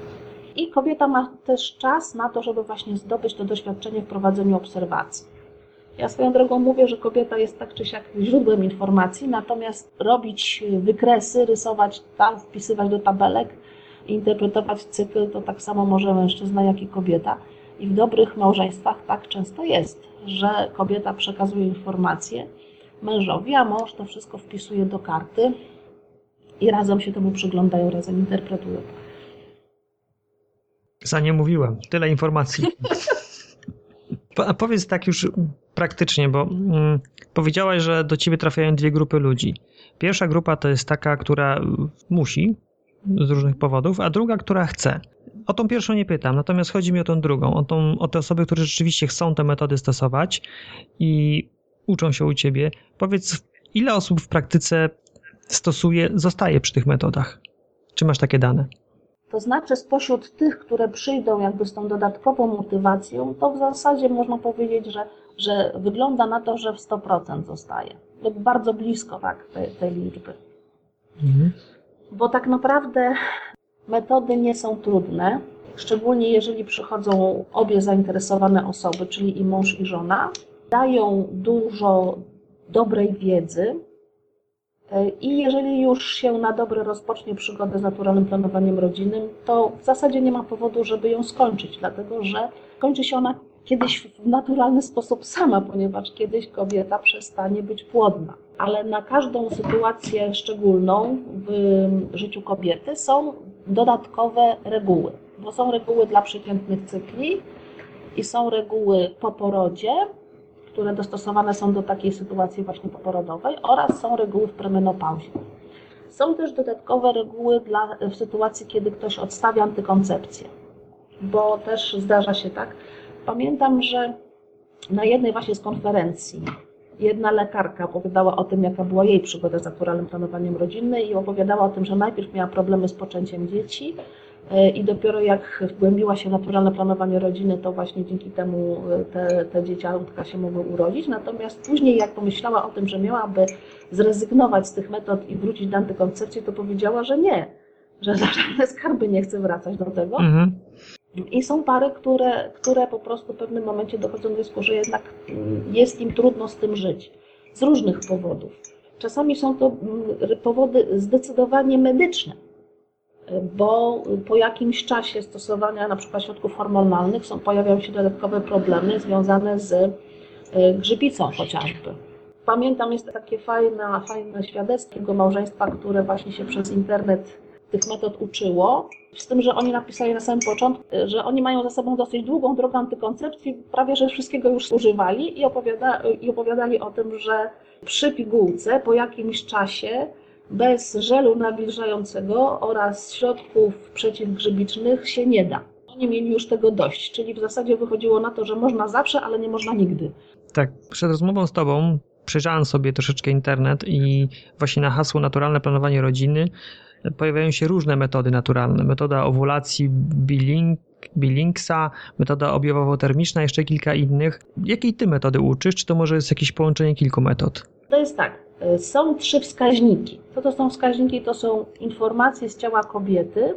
I kobieta ma też czas na to, żeby właśnie zdobyć to doświadczenie w prowadzeniu obserwacji. Ja swoją drogą mówię, że kobieta jest tak czy siak źródłem informacji, natomiast robić wykresy, rysować tam, wpisywać do tabelek, interpretować cykl, to tak samo może mężczyzna, jak i kobieta. I w dobrych małżeństwach tak często jest, że kobieta przekazuje informacje mężowi, a mąż to wszystko wpisuje do karty i razem się temu przyglądają, razem interpretują. Za nie mówiłem. Tyle informacji. A powiedz tak już praktycznie, bo mm, powiedziałaś, że do ciebie trafiają dwie grupy ludzi. Pierwsza grupa to jest taka, która musi z różnych powodów, a druga, która chce. O tą pierwszą nie pytam, natomiast chodzi mi o tą drugą, o, tą, o te osoby, które rzeczywiście chcą te metody stosować i uczą się u ciebie. Powiedz, ile osób w praktyce stosuje, zostaje przy tych metodach? Czy masz takie dane? To znaczy, spośród tych, które przyjdą jakby z tą dodatkową motywacją, to w zasadzie można powiedzieć, że, że wygląda na to, że w 100% zostaje. Lub bardzo blisko tak, tej, tej liczby. Mhm. Bo tak naprawdę metody nie są trudne, szczególnie jeżeli przychodzą obie zainteresowane osoby, czyli i mąż, i żona. Dają dużo dobrej wiedzy, i jeżeli już się na dobre rozpocznie przygodę z naturalnym planowaniem rodzinnym, to w zasadzie nie ma powodu, żeby ją skończyć, dlatego że kończy się ona kiedyś w naturalny sposób sama, ponieważ kiedyś kobieta przestanie być płodna. Ale na każdą sytuację szczególną w życiu kobiety są dodatkowe reguły, bo są reguły dla przeciętnych cykli i są reguły po porodzie, które dostosowane są do takiej sytuacji właśnie poporodowej oraz są reguły w premenopauzie. Są też dodatkowe reguły dla, w sytuacji, kiedy ktoś odstawia antykoncepcję, bo też zdarza się tak. Pamiętam, że na jednej właśnie z konferencji jedna lekarka opowiadała o tym, jaka była jej przygoda z naturalnym planowaniem rodzinnym i opowiadała o tym, że najpierw miała problemy z poczęciem dzieci, i dopiero jak wgłębiła się naturalne planowanie rodziny, to właśnie dzięki temu e, te, te dzieciątka się mogły urodzić. Natomiast później, jak pomyślała o tym, że miałaby zrezygnować z tych metod i wrócić do antykoncepcji, to powiedziała, że nie, że za żadne skarby nie chce wracać do tego. Mhm. I są pary, które, które po prostu w pewnym momencie dochodzą do wniosku, że jednak mm, jest im trudno z tym żyć. Z różnych powodów. Czasami są to mm, powody zdecydowanie medyczne bo po jakimś czasie stosowania na przykład środków hormonalnych są, pojawiają się dodatkowe problemy związane z e, grzybicą chociażby. Pamiętam, jest takie fajne, fajne świadectwo małżeństwa, które właśnie się przez internet tych metod uczyło, z tym, że oni napisali na samym początku, że oni mają za sobą dosyć długą drogę antykoncepcji, prawie że wszystkiego już używali i, opowiada, i opowiadali o tym, że przy pigułce po jakimś czasie bez żelu nawilżającego oraz środków przeciwgrzybicznych się nie da. Oni mieli już tego dość, czyli w zasadzie wychodziło na to, że można zawsze, ale nie można nigdy. Tak, przed rozmową z Tobą przejrzałem sobie troszeczkę internet i właśnie na hasło naturalne planowanie rodziny pojawiają się różne metody naturalne. Metoda owulacji Billing, Billingsa, metoda objawowo-termiczna, jeszcze kilka innych. Jakiej Ty metody uczysz? Czy to może jest jakieś połączenie kilku metod? To jest tak. E, są trzy wskaźniki. Co to są wskaźniki? To są informacje z ciała kobiety.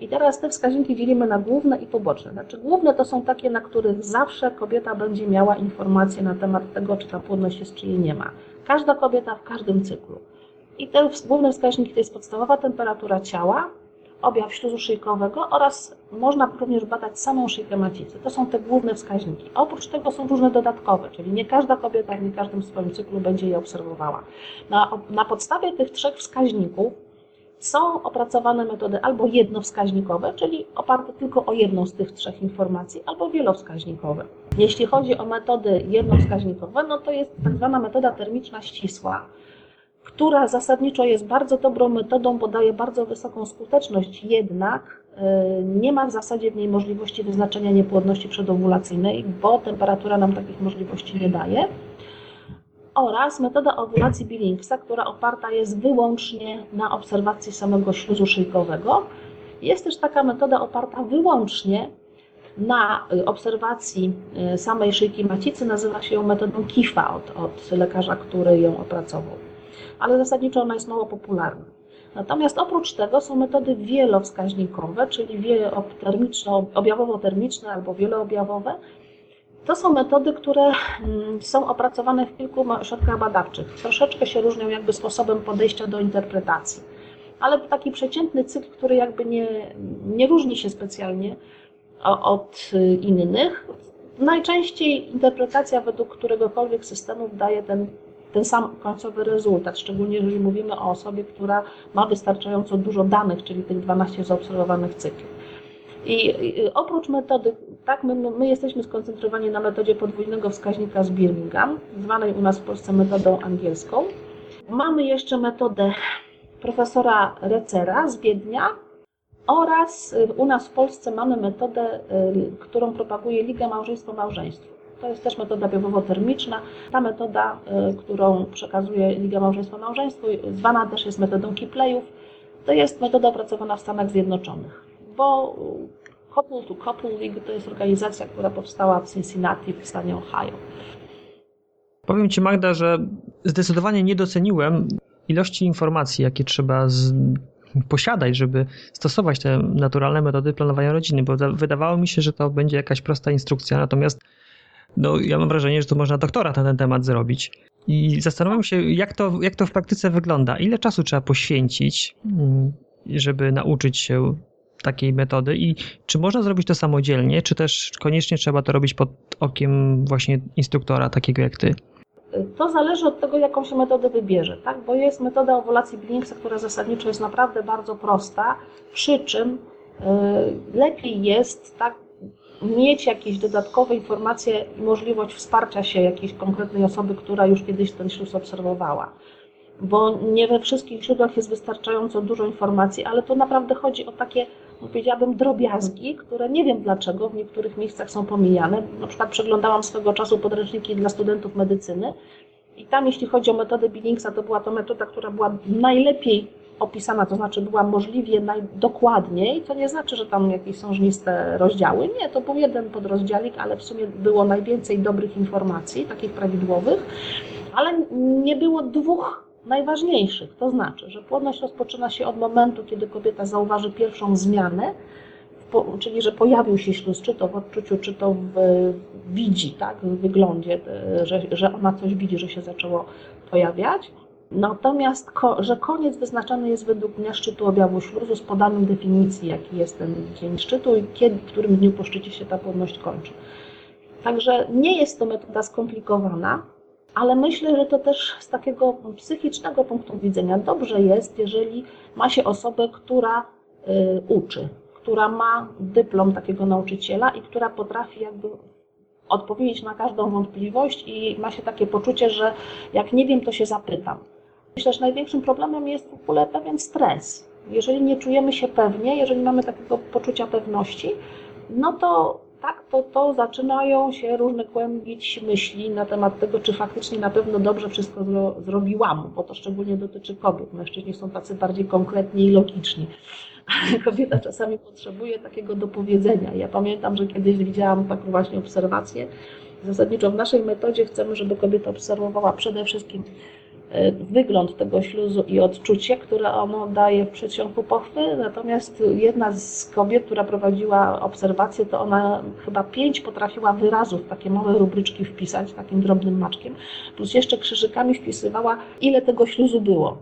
I teraz te wskaźniki dzielimy na główne i poboczne. Znaczy główne to są takie, na których zawsze kobieta będzie miała informacje na temat tego, czy ta płodność jest, czy jej nie ma. Każda kobieta w każdym cyklu. I te główne wskaźniki to jest podstawowa temperatura ciała, objaw śluzu szyjkowego oraz można również badać samą szyjkę macicy. To są te główne wskaźniki. Oprócz tego są różne dodatkowe, czyli nie każda kobieta w nie każdym swoim cyklu będzie je obserwowała. Na, na podstawie tych trzech wskaźników są opracowane metody albo jednowskaźnikowe, czyli oparte tylko o jedną z tych trzech informacji, albo wielowskaźnikowe. Jeśli chodzi o metody jednowskaźnikowe, no to jest tak zwana metoda termiczna ścisła, która zasadniczo jest bardzo dobrą metodą, bo daje bardzo wysoką skuteczność, jednak e, nie ma w zasadzie w niej możliwości wyznaczenia niepłodności przedowulacyjnej, bo temperatura nam takich możliwości nie daje. Oraz metoda owulacji Billingsa, która oparta jest wyłącznie na obserwacji samego śluzu szyjkowego. Jest też taka metoda oparta wyłącznie na obserwacji e, samej szyjki macicy, nazywa się ją metodą Kifa od, od lekarza, który ją opracował ale zasadniczo ona jest mało popularna. Natomiast oprócz tego są metody wielowskaźnikowe, czyli objawowo-termiczne albo wieloobjawowe. To są metody, które mm, są opracowane w kilku ośrodkach badawczych. Troszeczkę się różnią jakby sposobem podejścia do interpretacji. ale taki przeciętny cykl, który jakby nie, nie różni się specjalnie od innych. Najczęściej interpretacja według któregokolwiek systemu daje ten, ten sam końcowy rezultat, szczególnie jeżeli mówimy o osobie, która ma wystarczająco dużo danych, czyli tych 12 zaobserwowanych cykli. I oprócz metody, tak, my, my jesteśmy skoncentrowani na metodzie podwójnego wskaźnika z Birmingham, zwanej u nas w Polsce metodą angielską. Mamy jeszcze metodę profesora Recera z Wiednia oraz y, u nas w Polsce mamy metodę, y, którą propaguje Liga Małżeństwo-Małżeństwo. To jest też metoda biowowo-termiczna. Ta metoda, y, którą przekazuje Liga Małżeństwo-Małżeństwo, zwana też jest metodą Kiplejów, to jest metoda opracowana w Stanach Zjednoczonych, bo Couple to Couple League to jest organizacja, która powstała w Cincinnati w stanie Ohio. Powiem Ci Magda, że zdecydowanie nie doceniłem ilości informacji, jakie trzeba z, posiadać, żeby stosować te naturalne metody planowania rodziny, bo wydawało mi się, że to będzie jakaś prosta instrukcja, natomiast no, ja mam wrażenie, że to można doktorat na ten temat zrobić. I zastanawiam się, jak to, jak to w praktyce wygląda. Ile czasu trzeba poświęcić, mm, żeby nauczyć się takiej metody i czy można zrobić to samodzielnie, czy też koniecznie trzeba to robić pod okiem właśnie instruktora takiego jak ty? To zależy od tego, jaką się metodę wybierze, tak? bo jest metoda owulacji Billingsa, która zasadniczo jest naprawdę bardzo prosta, przy czym y, lepiej jest tak, mieć jakieś dodatkowe informacje i możliwość wsparcia się jakiejś konkretnej osoby, która już kiedyś ten śluz obserwowała. Bo nie we wszystkich źródłach jest wystarczająco dużo informacji, ale to naprawdę chodzi o takie no, powiedziałabym, drobiazgi, które nie wiem dlaczego w niektórych miejscach są pomijane. Na przykład przeglądałam swego czasu podręczniki dla studentów medycyny i tam, jeśli chodzi o metodę Billingsa, to była to metoda, która była najlepiej opisana, to znaczy była możliwie najdokładniej, to nie znaczy, że tam jakieś są żniste rozdziały. Nie, to był jeden podrozdziałik, ale w sumie było najwięcej dobrych informacji, takich prawidłowych, ale nie było dwóch najważniejszych. To znaczy, że płodność rozpoczyna się od momentu, kiedy kobieta zauważy pierwszą zmianę, czyli że pojawił się śluz, czy to w odczuciu, czy to w, widzi, tak, w wyglądzie, e, że, że ona coś widzi, że się zaczęło pojawiać. Natomiast, że koniec wyznaczany jest według dnia szczytu objawu śluzu z podaniem definicji, jaki jest ten dzień szczytu i kiedy, w którym dniu po szczycie się ta płodność kończy. Także nie jest to metoda skomplikowana, ale myślę, że to też z takiego psychicznego punktu widzenia dobrze jest, jeżeli ma się osobę, która y, uczy, która ma dyplom takiego nauczyciela i która potrafi jakby odpowiedzieć na każdą wątpliwość i ma się takie poczucie, że jak nie wiem, to się zapytam. Myślę, że największym problemem jest w ogóle pewien stres. Jeżeli nie czujemy się pewnie, jeżeli mamy takiego poczucia pewności, no to tak, to, to zaczynają się różne kłębić myśli na temat tego, czy faktycznie na pewno dobrze wszystko zro, zrobiłam, bo to szczególnie dotyczy kobiet. Mężczyźni są tacy bardziej konkretni i logiczni. Ale kobieta czasami potrzebuje takiego dopowiedzenia. Ja pamiętam, że kiedyś widziałam taką właśnie obserwację. Zasadniczo w naszej metodzie chcemy, żeby kobieta obserwowała przede wszystkim wygląd tego śluzu i odczucie, które ono daje w przedsionku pochwy. Natomiast jedna z kobiet, która prowadziła obserwację, to ona chyba pięć potrafiła wyrazów, takie małe rubryczki wpisać, takim drobnym maczkiem, plus jeszcze krzyżykami wpisywała, ile tego śluzu było.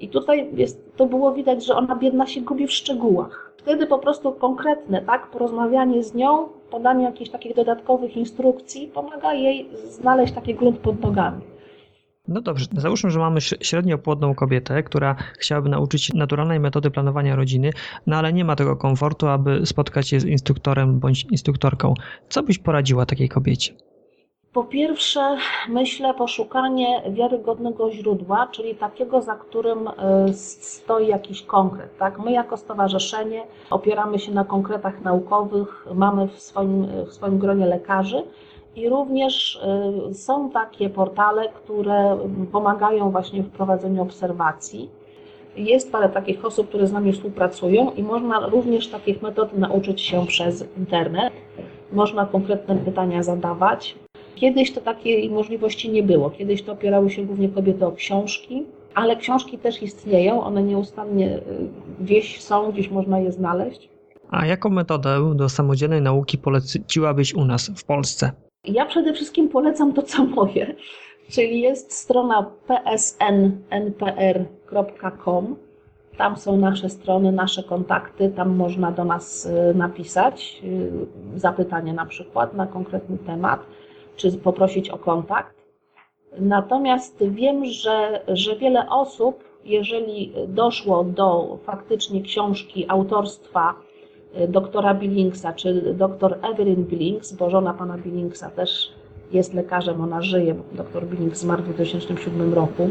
I tutaj jest, to było widać, że ona biedna się gubi w szczegółach. Wtedy po prostu konkretne, tak, porozmawianie z nią, podanie jakichś takich dodatkowych instrukcji pomaga jej znaleźć taki grunt pod nogami. No dobrze, załóżmy, że mamy średnio płodną kobietę, która chciałaby nauczyć się naturalnej metody planowania rodziny, no ale nie ma tego komfortu, aby spotkać się z instruktorem bądź instruktorką. Co byś poradziła takiej kobiecie? Po pierwsze, myślę poszukanie wiarygodnego źródła, czyli takiego, za którym e, stoi jakiś konkret. Tak? My jako stowarzyszenie opieramy się na konkretach naukowych, mamy w swoim, w swoim gronie lekarzy, i również y, są takie portale, które pomagają właśnie w prowadzeniu obserwacji. Jest parę takich osób, które z nami współpracują i można również takich metod nauczyć się przez internet. Można konkretne pytania zadawać. Kiedyś to takiej możliwości nie było. Kiedyś to opierały się głównie kobiety o książki, ale książki też istnieją. One nieustannie y, gdzieś są, gdzieś można je znaleźć. A jaką metodę do samodzielnej nauki poleciłabyś u nas w Polsce? Ja przede wszystkim polecam to, co moje, czyli jest strona psnnpr.com Tam są nasze strony, nasze kontakty, tam można do nas y, napisać y, zapytanie na przykład na konkretny temat, czy poprosić o kontakt. Natomiast wiem, że, że wiele osób, jeżeli doszło do faktycznie książki autorstwa doktora Billingsa, czy doktor Evelyn Billings, bo żona pana Billingsa też jest lekarzem, ona żyje, doktor Billings zmarł w 2007 roku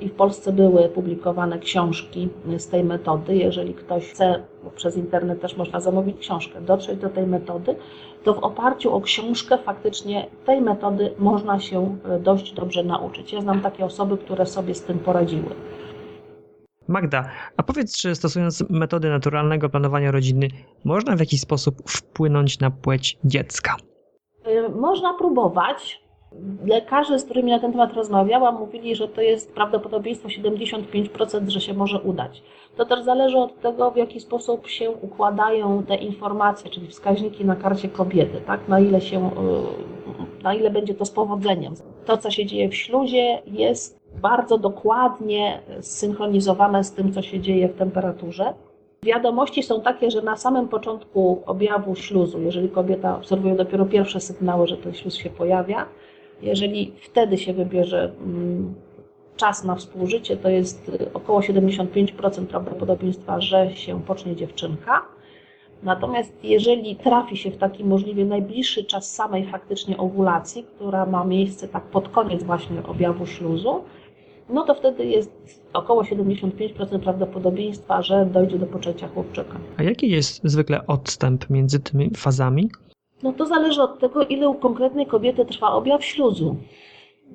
i w Polsce były publikowane książki z tej metody. Jeżeli ktoś chce, bo przez internet też można zamówić książkę, dotrzeć do tej metody, to w oparciu o książkę faktycznie tej metody można się dość dobrze nauczyć. Ja znam takie osoby, które sobie z tym poradziły. Magda, a powiedz, czy stosując metody naturalnego planowania rodziny, można w jakiś sposób wpłynąć na płeć dziecka? Y, można próbować. Lekarze, z którymi na ten temat rozmawiałam, mówili, że to jest prawdopodobieństwo 75%, że się może udać. To też zależy od tego, w jaki sposób się układają te informacje, czyli wskaźniki na karcie kobiety, tak? na, ile się, y, na ile będzie to z powodzeniem. To, co się dzieje w śluzie, jest bardzo dokładnie zsynchronizowane z tym, co się dzieje w temperaturze. Wiadomości są takie, że na samym początku objawu śluzu, jeżeli kobieta obserwuje dopiero pierwsze sygnały, że ten śluz się pojawia, jeżeli wtedy się wybierze mm, czas na współżycie, to jest około 75% prawdopodobieństwa, że się pocznie dziewczynka. Natomiast jeżeli trafi się w taki możliwie najbliższy czas samej faktycznie owulacji, która ma miejsce tak pod koniec właśnie objawu śluzu, no to wtedy jest około 75% prawdopodobieństwa, że dojdzie do poczęcia chłopczyka. A jaki jest zwykle odstęp między tymi fazami? No to zależy od tego, ile u konkretnej kobiety trwa objaw śluzu.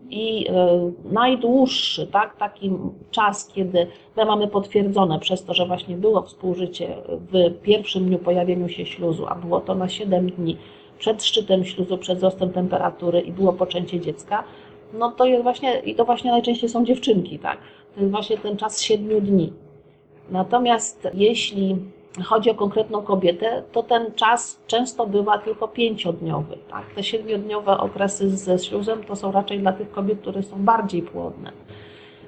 I e, najdłuższy, tak, taki czas, kiedy my mamy potwierdzone przez to, że właśnie było współżycie w pierwszym dniu pojawienia się śluzu, a było to na 7 dni przed szczytem śluzu, przed wzrostem temperatury i było poczęcie dziecka, no to jest właśnie, i to właśnie najczęściej są dziewczynki, tak? To jest właśnie ten czas siedmiu dni. Natomiast jeśli chodzi o konkretną kobietę, to ten czas często bywa tylko pięciodniowy. Tak? Te siedmiodniowe okresy ze śluzem to są raczej dla tych kobiet, które są bardziej płodne.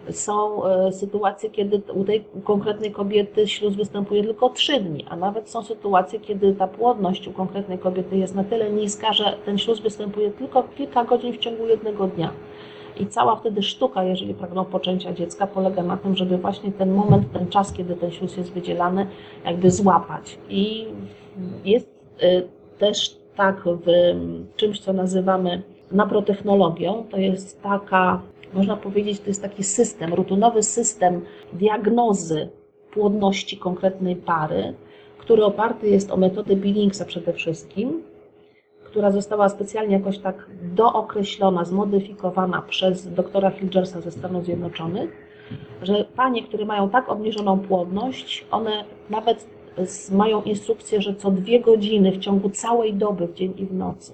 Są e, sytuacje, kiedy u tej konkretnej kobiety śluz występuje tylko trzy dni, a nawet są sytuacje, kiedy ta płodność u konkretnej kobiety jest na tyle niska, że ten śluz występuje tylko kilka godzin w ciągu jednego dnia. I cała wtedy sztuka, jeżeli pragną poczęcia dziecka, polega na tym, żeby właśnie ten moment, ten czas, kiedy ten śluz jest wydzielany, jakby złapać. I jest y, też tak w czymś, co nazywamy naprotechnologią, to jest taka, można powiedzieć, to jest taki system, rutynowy system diagnozy płodności konkretnej pary, który oparty jest o metodę Billingsa przede wszystkim, która została specjalnie jakoś tak dookreślona, zmodyfikowana przez doktora Hilgersa ze Stanów Zjednoczonych, że panie, które mają tak obniżoną płodność, one nawet mają instrukcję, że co dwie godziny w ciągu całej doby, w dzień i w nocy,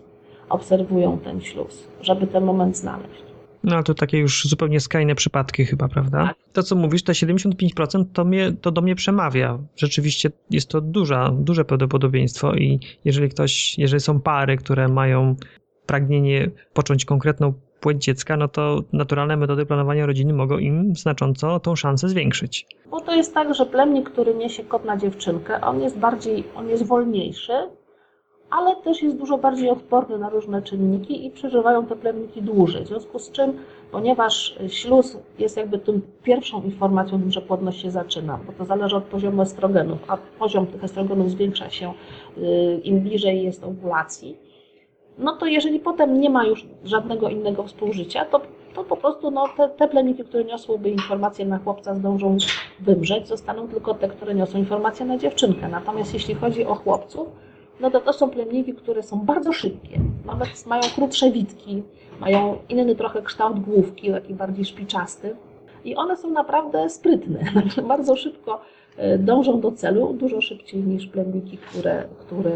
obserwują ten śluz, żeby ten moment znaleźć. No ale to takie już zupełnie skrajne przypadki chyba, prawda? Tak. To co mówisz, te 75% to, mnie, to do mnie przemawia. Rzeczywiście jest to duża, duże prawdopodobieństwo i jeżeli ktoś, jeżeli są pary, które mają pragnienie począć konkretną płeć dziecka, no to naturalne metody planowania rodziny mogą im znacząco tą szansę zwiększyć. Bo to jest tak, że plemnik, który niesie kot na dziewczynkę, on jest bardziej, on jest wolniejszy, ale też jest dużo bardziej odporny na różne czynniki i przeżywają te plemniki dłużej. W związku z czym, ponieważ śluz jest jakby tym pierwszą informacją, że płodność się zaczyna, bo to zależy od poziomu estrogenów, a poziom tych estrogenów zwiększa się y, im bliżej jest ovulacji, no to jeżeli potem nie ma już żadnego innego współżycia, to, to po prostu no, te, te plemniki, które niosłyby informacje na chłopca zdążą wymrzeć, zostaną tylko te, które niosą informacje na dziewczynkę. Natomiast jeśli chodzi o chłopców, no to to są plemniki, które są bardzo szybkie. Nawet mają krótsze witki, mają inny trochę kształt główki, taki bardziej szpiczasty. I one są naprawdę sprytne. bardzo szybko e, dążą do celu, dużo szybciej niż plemniki, które, które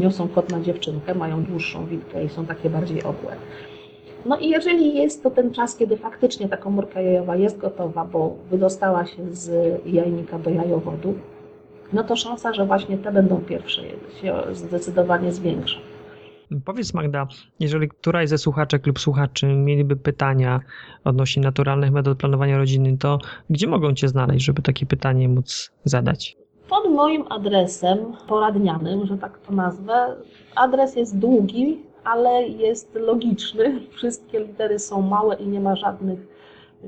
niosą kot na dziewczynkę, mają dłuższą witkę i są takie bardziej obłe. No i jeżeli jest to ten czas, kiedy faktycznie ta komórka jajowa jest gotowa, bo wydostała się z jajnika do jajowodu, no to szansa, że właśnie te będą pierwsze się zdecydowanie zwiększa. Powiedz Magda, jeżeli któraś ze słuchaczek lub słuchaczy mieliby pytania odnośnie naturalnych metod planowania rodziny, to gdzie mogą Cię znaleźć, żeby takie pytanie móc zadać? Pod moim adresem poradnianym, że tak to nazwę, adres jest długi, ale jest logiczny. Wszystkie litery są małe i nie ma żadnych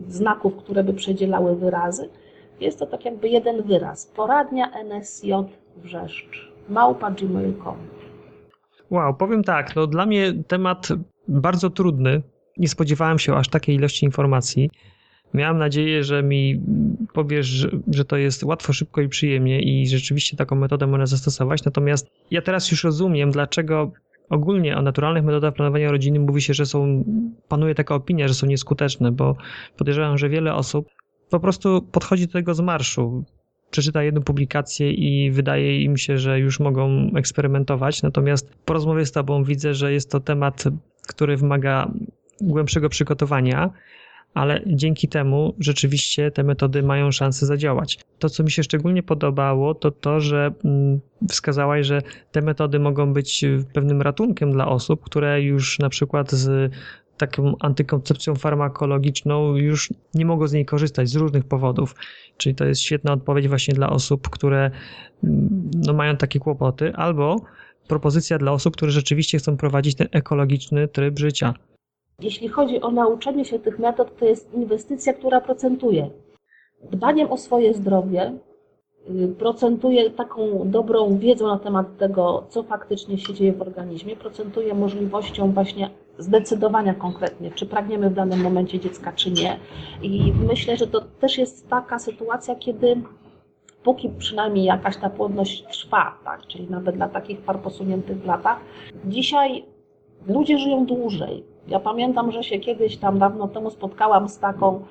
znaków, które by przedzielały wyrazy. Jest to tak jakby jeden wyraz. Poradnia NSJ Wrzeszcz. Małpa gmail.com. Wow, powiem tak, no dla mnie temat bardzo trudny. Nie spodziewałem się aż takiej ilości informacji. Miałem nadzieję, że mi powiesz, że, to jest łatwo, szybko i przyjemnie i rzeczywiście taką metodę można zastosować. Natomiast ja teraz już rozumiem, dlaczego ogólnie o naturalnych metodach planowania rodziny mówi się, że są, panuje taka opinia, że są nieskuteczne, bo podejrzewam, że wiele osób po prostu podchodzi do tego z marszu. Przeczyta jedną publikację i wydaje im się, że już mogą eksperymentować. Natomiast po rozmowie z Tobą widzę, że jest to temat, który wymaga głębszego przygotowania ale dzięki temu rzeczywiście te metody mają szansę zadziałać. To, co mi się szczególnie podobało, to to, że mm, wskazałaś, że te metody mogą być pewnym ratunkiem dla osób, które już na przykład z taką antykoncepcją farmakologiczną już nie mogą z niej korzystać z różnych powodów. Czyli to jest świetna odpowiedź właśnie dla osób, które mm, no, mają takie kłopoty, albo propozycja dla osób, które rzeczywiście chcą prowadzić ten ekologiczny tryb życia. Jeśli chodzi o nauczenie się tych metod, to jest inwestycja, która procentuje. Dbaniem o swoje zdrowie procentuje taką dobrą wiedzą na temat tego, co faktycznie się dzieje w organizmie, procentuje możliwością właśnie zdecydowania konkretnie, czy pragniemy w danym momencie dziecka, czy nie. I myślę, że to też jest taka sytuacja, kiedy póki przynajmniej jakaś ta płodność trwa, tak, czyli nawet dla takich par posuniętych w latach, dzisiaj ludzie żyją dłużej ja pamiętam, że się kiedyś tam dawno temu spotkałam z taką,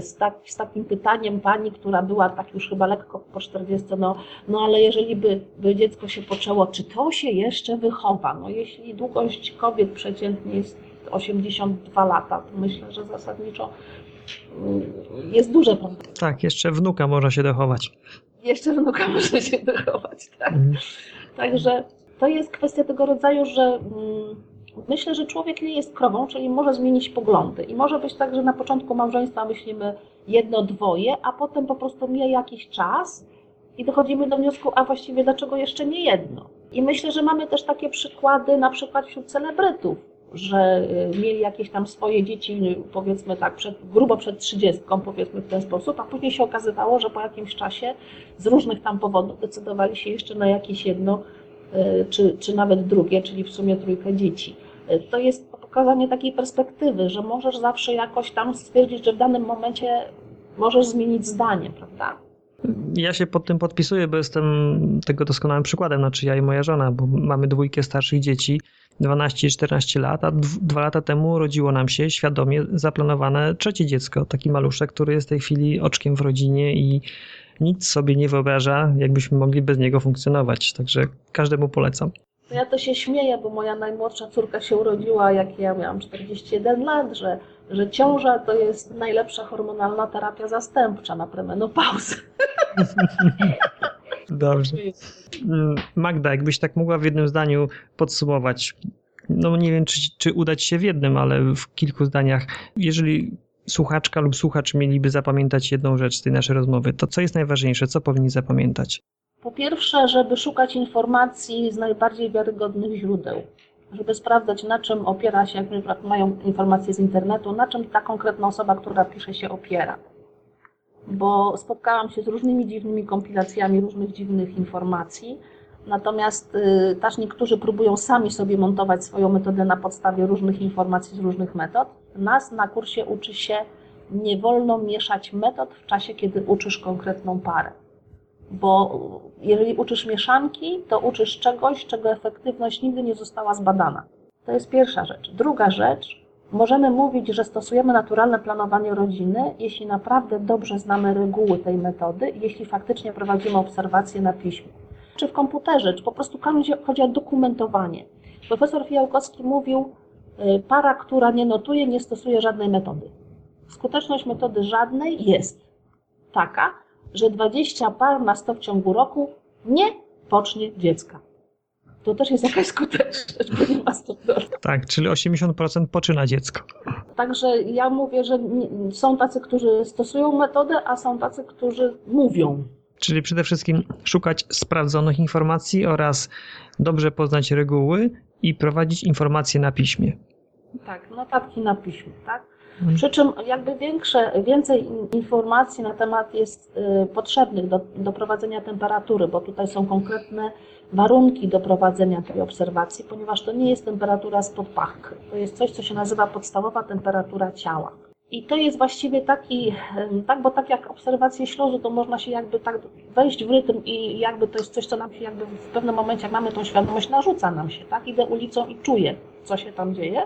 z, tak, z takim pytaniem pani, która była tak już chyba lekko po 40, no, no ale jeżeli by, by dziecko się poczęło, czy to się jeszcze wychowa? No jeśli długość kobiet przeciętnie jest 82 lata, to myślę, że zasadniczo mm, jest duże prawdopodobieństwo. Tak, jeszcze wnuka może się dochować. Jeszcze wnuka może się dochować, tak. Mhm. Także to jest kwestia tego rodzaju, że mm, myślę, że człowiek nie jest krową, czyli może zmienić poglądy. I może być tak, że na początku małżeństwa myślimy jedno, dwoje, a potem po prostu mija jakiś czas i dochodzimy do wniosku, a właściwie dlaczego jeszcze nie jedno. I myślę, że mamy też takie przykłady na przykład wśród celebrytów, że y, mieli jakieś tam swoje dzieci, powiedzmy tak, przed, grubo przed trzydziestką, powiedzmy w ten sposób, a później się okazywało, że po jakimś czasie z różnych tam powodów decydowali się jeszcze na jakieś jedno, y, czy, czy nawet drugie, czyli w sumie trójkę dzieci to jest pokazanie takiej perspektywy, że możesz zawsze jakoś tam stwierdzić, że w danym momencie możesz zmienić zdanie, prawda? Ja się pod tym podpisuję, bo jestem tego doskonałym przykładem, znaczy ja i moja żona, bo mamy dwójkę starszych dzieci, 12 i 14 lat, a dwa lata temu rodziło nam się świadomie zaplanowane trzecie dziecko, taki maluszek, który jest w tej chwili oczkiem w rodzinie i nic sobie nie wyobraża, jakbyśmy mogli bez niego funkcjonować. Także każdemu polecam. No ja to się śmieję, bo moja najmłodsza córka się urodziła, jak ja miałam 41 lat, że, że ciąża to jest najlepsza hormonalna terapia zastępcza na premenopauzę. Dobrze. Mm, Magda, jakbyś tak mogła w jednym zdaniu podsumować, no nie wiem, czy, czy udać się w jednym, ale w kilku zdaniach, jeżeli słuchaczka lub słuchacz mieliby zapamiętać jedną rzecz z tej naszej rozmowy, to co jest najważniejsze, co powinni zapamiętać? Po pierwsze, żeby szukać informacji z najbardziej wiarygodnych źródeł, żeby sprawdzać, na czym opiera się, jak mają informacje z internetu, na czym ta konkretna osoba, która pisze, się opiera. Bo spotkałam się z różnymi dziwnymi kompilacjami różnych dziwnych informacji, natomiast y, też niektórzy próbują sami sobie montować swoją metodę na podstawie różnych informacji z różnych metod. Nas na kursie uczy się, nie wolno mieszać metod w czasie, kiedy uczysz konkretną parę bo jeżeli uczysz mieszanki, to uczysz czegoś, czego efektywność nigdy nie została zbadana. To jest pierwsza rzecz. Druga rzecz, możemy mówić, że stosujemy naturalne planowanie rodziny, jeśli naprawdę dobrze znamy reguły tej metody, jeśli faktycznie prowadzimy obserwacje na piśmie. Czy w komputerze, czy po prostu chodzi o dokumentowanie. Profesor Fijałkowski mówił, y, para, która nie notuje, nie stosuje żadnej metody. Skuteczność metody żadnej jest taka, że 20 par na 100 w ciągu roku nie pocznie dziecka. to też jest jakaś skuteczność, bo nie ma stopniowania. Tak, czyli 80% poczyna dziecko. Także ja mówię, że są tacy, którzy stosują metodę, a są tacy, którzy mówią. Czyli przede wszystkim szukać sprawdzonych informacji oraz dobrze poznać reguły i prowadzić informacje na piśmie. Tak, notatki na piśmie, tak? Mhm. Przy czym jakby większe, więcej informacji na temat jest y, potrzebnych do, do prowadzenia temperatury, bo tutaj są konkretne warunki do prowadzenia tej obserwacji, ponieważ to nie jest temperatura spod pachki. To jest coś, co się nazywa podstawowa temperatura ciała. I to jest właściwie taki, tak, bo tak jak obserwacje śluzu, to można się jakby tak wejść w rytm i jakby to jest coś, co nam się jakby w pewnym momencie, jak mamy tą świadomość, narzuca nam się, tak? Idę ulicą i czuję, co się tam dzieje.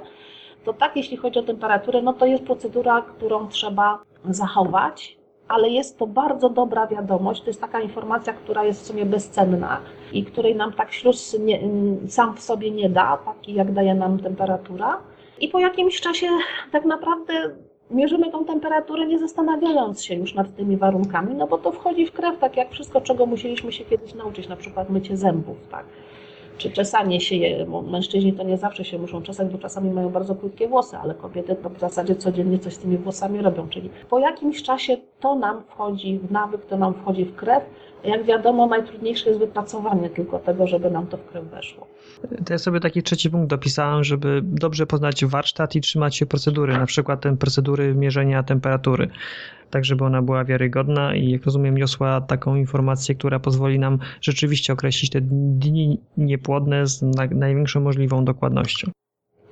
To tak, jeśli chodzi o temperaturę, no to jest procedura, którą trzeba zachować, ale jest to bardzo dobra wiadomość. To jest taka informacja, która jest w sumie bezcenna i której nam tak śluz nie, sam w sobie nie da, taki jak daje nam temperatura. I po jakimś czasie tak naprawdę mierzymy tą temperaturę, nie zastanawiając się już nad tymi warunkami, no bo to wchodzi w krew, tak jak wszystko, czego musieliśmy się kiedyś nauczyć, na przykład mycie zębów, tak czy czesanie się je, bo mężczyźni to nie zawsze się muszą czesać, bo czasami mają bardzo krótkie włosy, ale kobiety to w zasadzie codziennie coś z tymi włosami robią, czyli po jakimś czasie to nam wchodzi w nawyk, to nam wchodzi w krew. Jak wiadomo, najtrudniejsze jest wypracowanie tylko tego, żeby nam to w krew weszło. To ja sobie taki trzeci punkt dopisałem, żeby dobrze poznać warsztat i trzymać się procedury, na przykład ten procedury mierzenia temperatury tak żeby ona była wiarygodna i jak rozumiem niosła taką informację, która pozwoli nam rzeczywiście określić te dni niepłodne z największą możliwą dokładnością.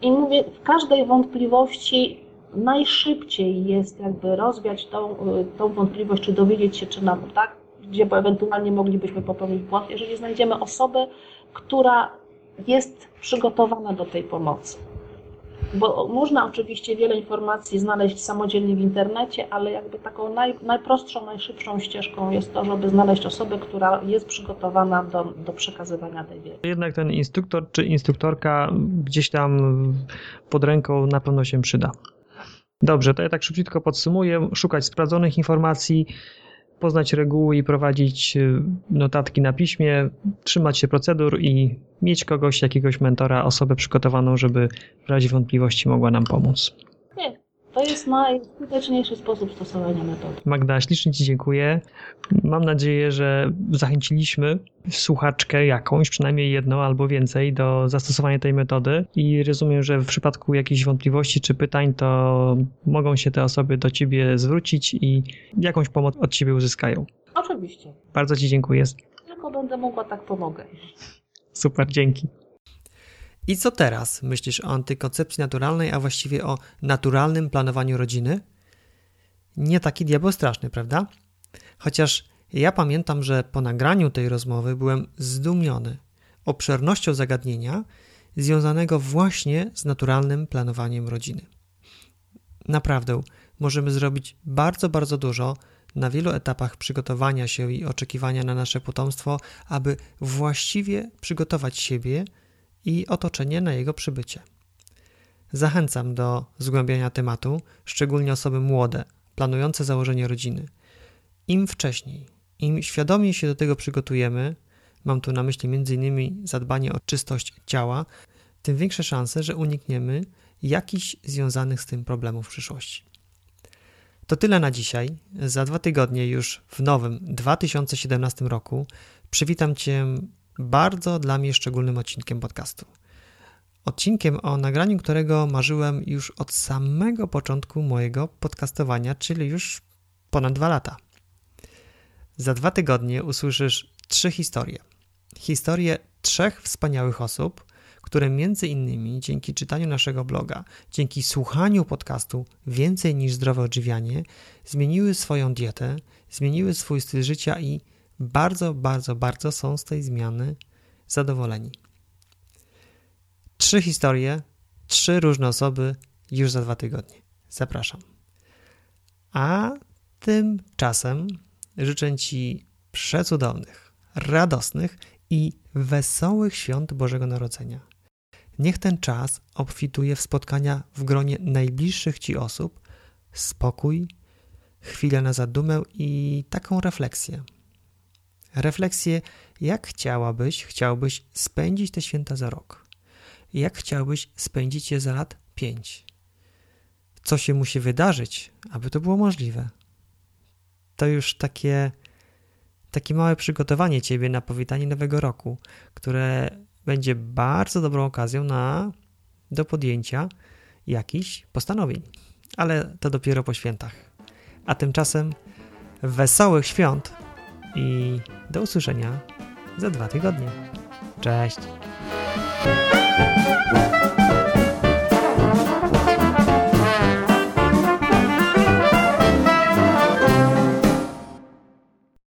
I mówię, w każdej wątpliwości najszybciej jest jakby rozwiać tą, tą wątpliwość, czy dowiedzieć się, czy nam, tak, gdzie ewentualnie moglibyśmy popełnić błąd, jeżeli znajdziemy osobę, która jest przygotowana do tej pomocy. Bo można oczywiście wiele informacji znaleźć samodzielnie w internecie, ale jakby taką naj, najprostszą, najszybszą ścieżką jest to, żeby znaleźć osobę, która jest przygotowana do, do przekazywania tej wiedzy. Jednak ten instruktor czy instruktorka gdzieś tam pod ręką na pewno się przyda. Dobrze, to ja tak szybciutko podsumuję. Szukać sprawdzonych informacji, poznać reguły i prowadzić y, notatki na piśmie, trzymać się procedur i mieć kogoś, jakiegoś mentora, osobę przygotowaną, żeby w razie wątpliwości mogła nam pomóc. To jest najskuteczniejszy sposób stosowania metody. Magda, ślicznie Ci dziękuję. Mam nadzieję, że zachęciliśmy słuchaczkę jakąś, przynajmniej jedną albo więcej, do zastosowania tej metody i rozumiem, że w przypadku jakichś wątpliwości czy pytań, to mogą się te osoby do Ciebie zwrócić i jakąś pomoc od Ciebie uzyskają. Oczywiście. Bardzo Ci dziękuję. Tylko będę mogła, tak pomogę. Super, dzięki. I co teraz myślisz o antykoncepcji naturalnej, a właściwie o naturalnym planowaniu rodziny? Nie taki diabeł straszny, prawda? Chociaż ja pamiętam, że po nagraniu tej rozmowy byłem zdumiony obszernością zagadnienia związanego właśnie z naturalnym planowaniem rodziny. Naprawdę, możemy zrobić bardzo, bardzo dużo na wielu etapach przygotowania się i oczekiwania na nasze potomstwo, aby właściwie przygotować siebie i otoczenie na jego przybycie. Zachęcam do zgłębiania tematu, szczególnie osoby młode, planujące założenie rodziny. Im wcześniej, im świadomie się do tego przygotujemy, mam tu na myśli m.in. zadbanie o czystość ciała, tym większe szanse, że unikniemy jakichś związanych z tym problemów w przyszłości. To tyle na dzisiaj. Za dwa tygodnie, już w nowym 2017 roku, przywitam Cię bardzo dla mnie szczególnym odcinkiem podcastu. Odcinkiem, o nagraniu którego marzyłem już od samego początku mojego podcastowania, czyli już ponad dwa lata. Za dwa tygodnie usłyszysz trzy historie. Historie trzech wspaniałych osób, które między innymi dzięki czytaniu naszego bloga, dzięki słuchaniu podcastu Więcej niż zdrowe odżywianie, zmieniły swoją dietę, zmieniły swój styl życia i bardzo, bardzo, bardzo są z tej zmiany zadowoleni. Trzy historie, trzy różne osoby już za dwa tygodnie. Zapraszam. A tymczasem życzę Ci przecudownych, radosnych i wesołych świąt Bożego Narodzenia. Niech ten czas obfituje w spotkania w gronie najbliższych Ci osób, spokój, chwilę na zadumę i taką refleksję. Refleksję, jak chciałabyś, chciałbyś spędzić te święta za rok. Jak chciałbyś spędzić je za lat 5. Co się musi wydarzyć, aby to było możliwe? To już takie, takie małe przygotowanie ciebie na powitanie nowego roku, które będzie bardzo dobrą okazją na, do podjęcia jakichś postanowień. Ale to dopiero po świętach. A tymczasem wesołych świąt i do usłyszenia za dwa tygodnie. Cześć!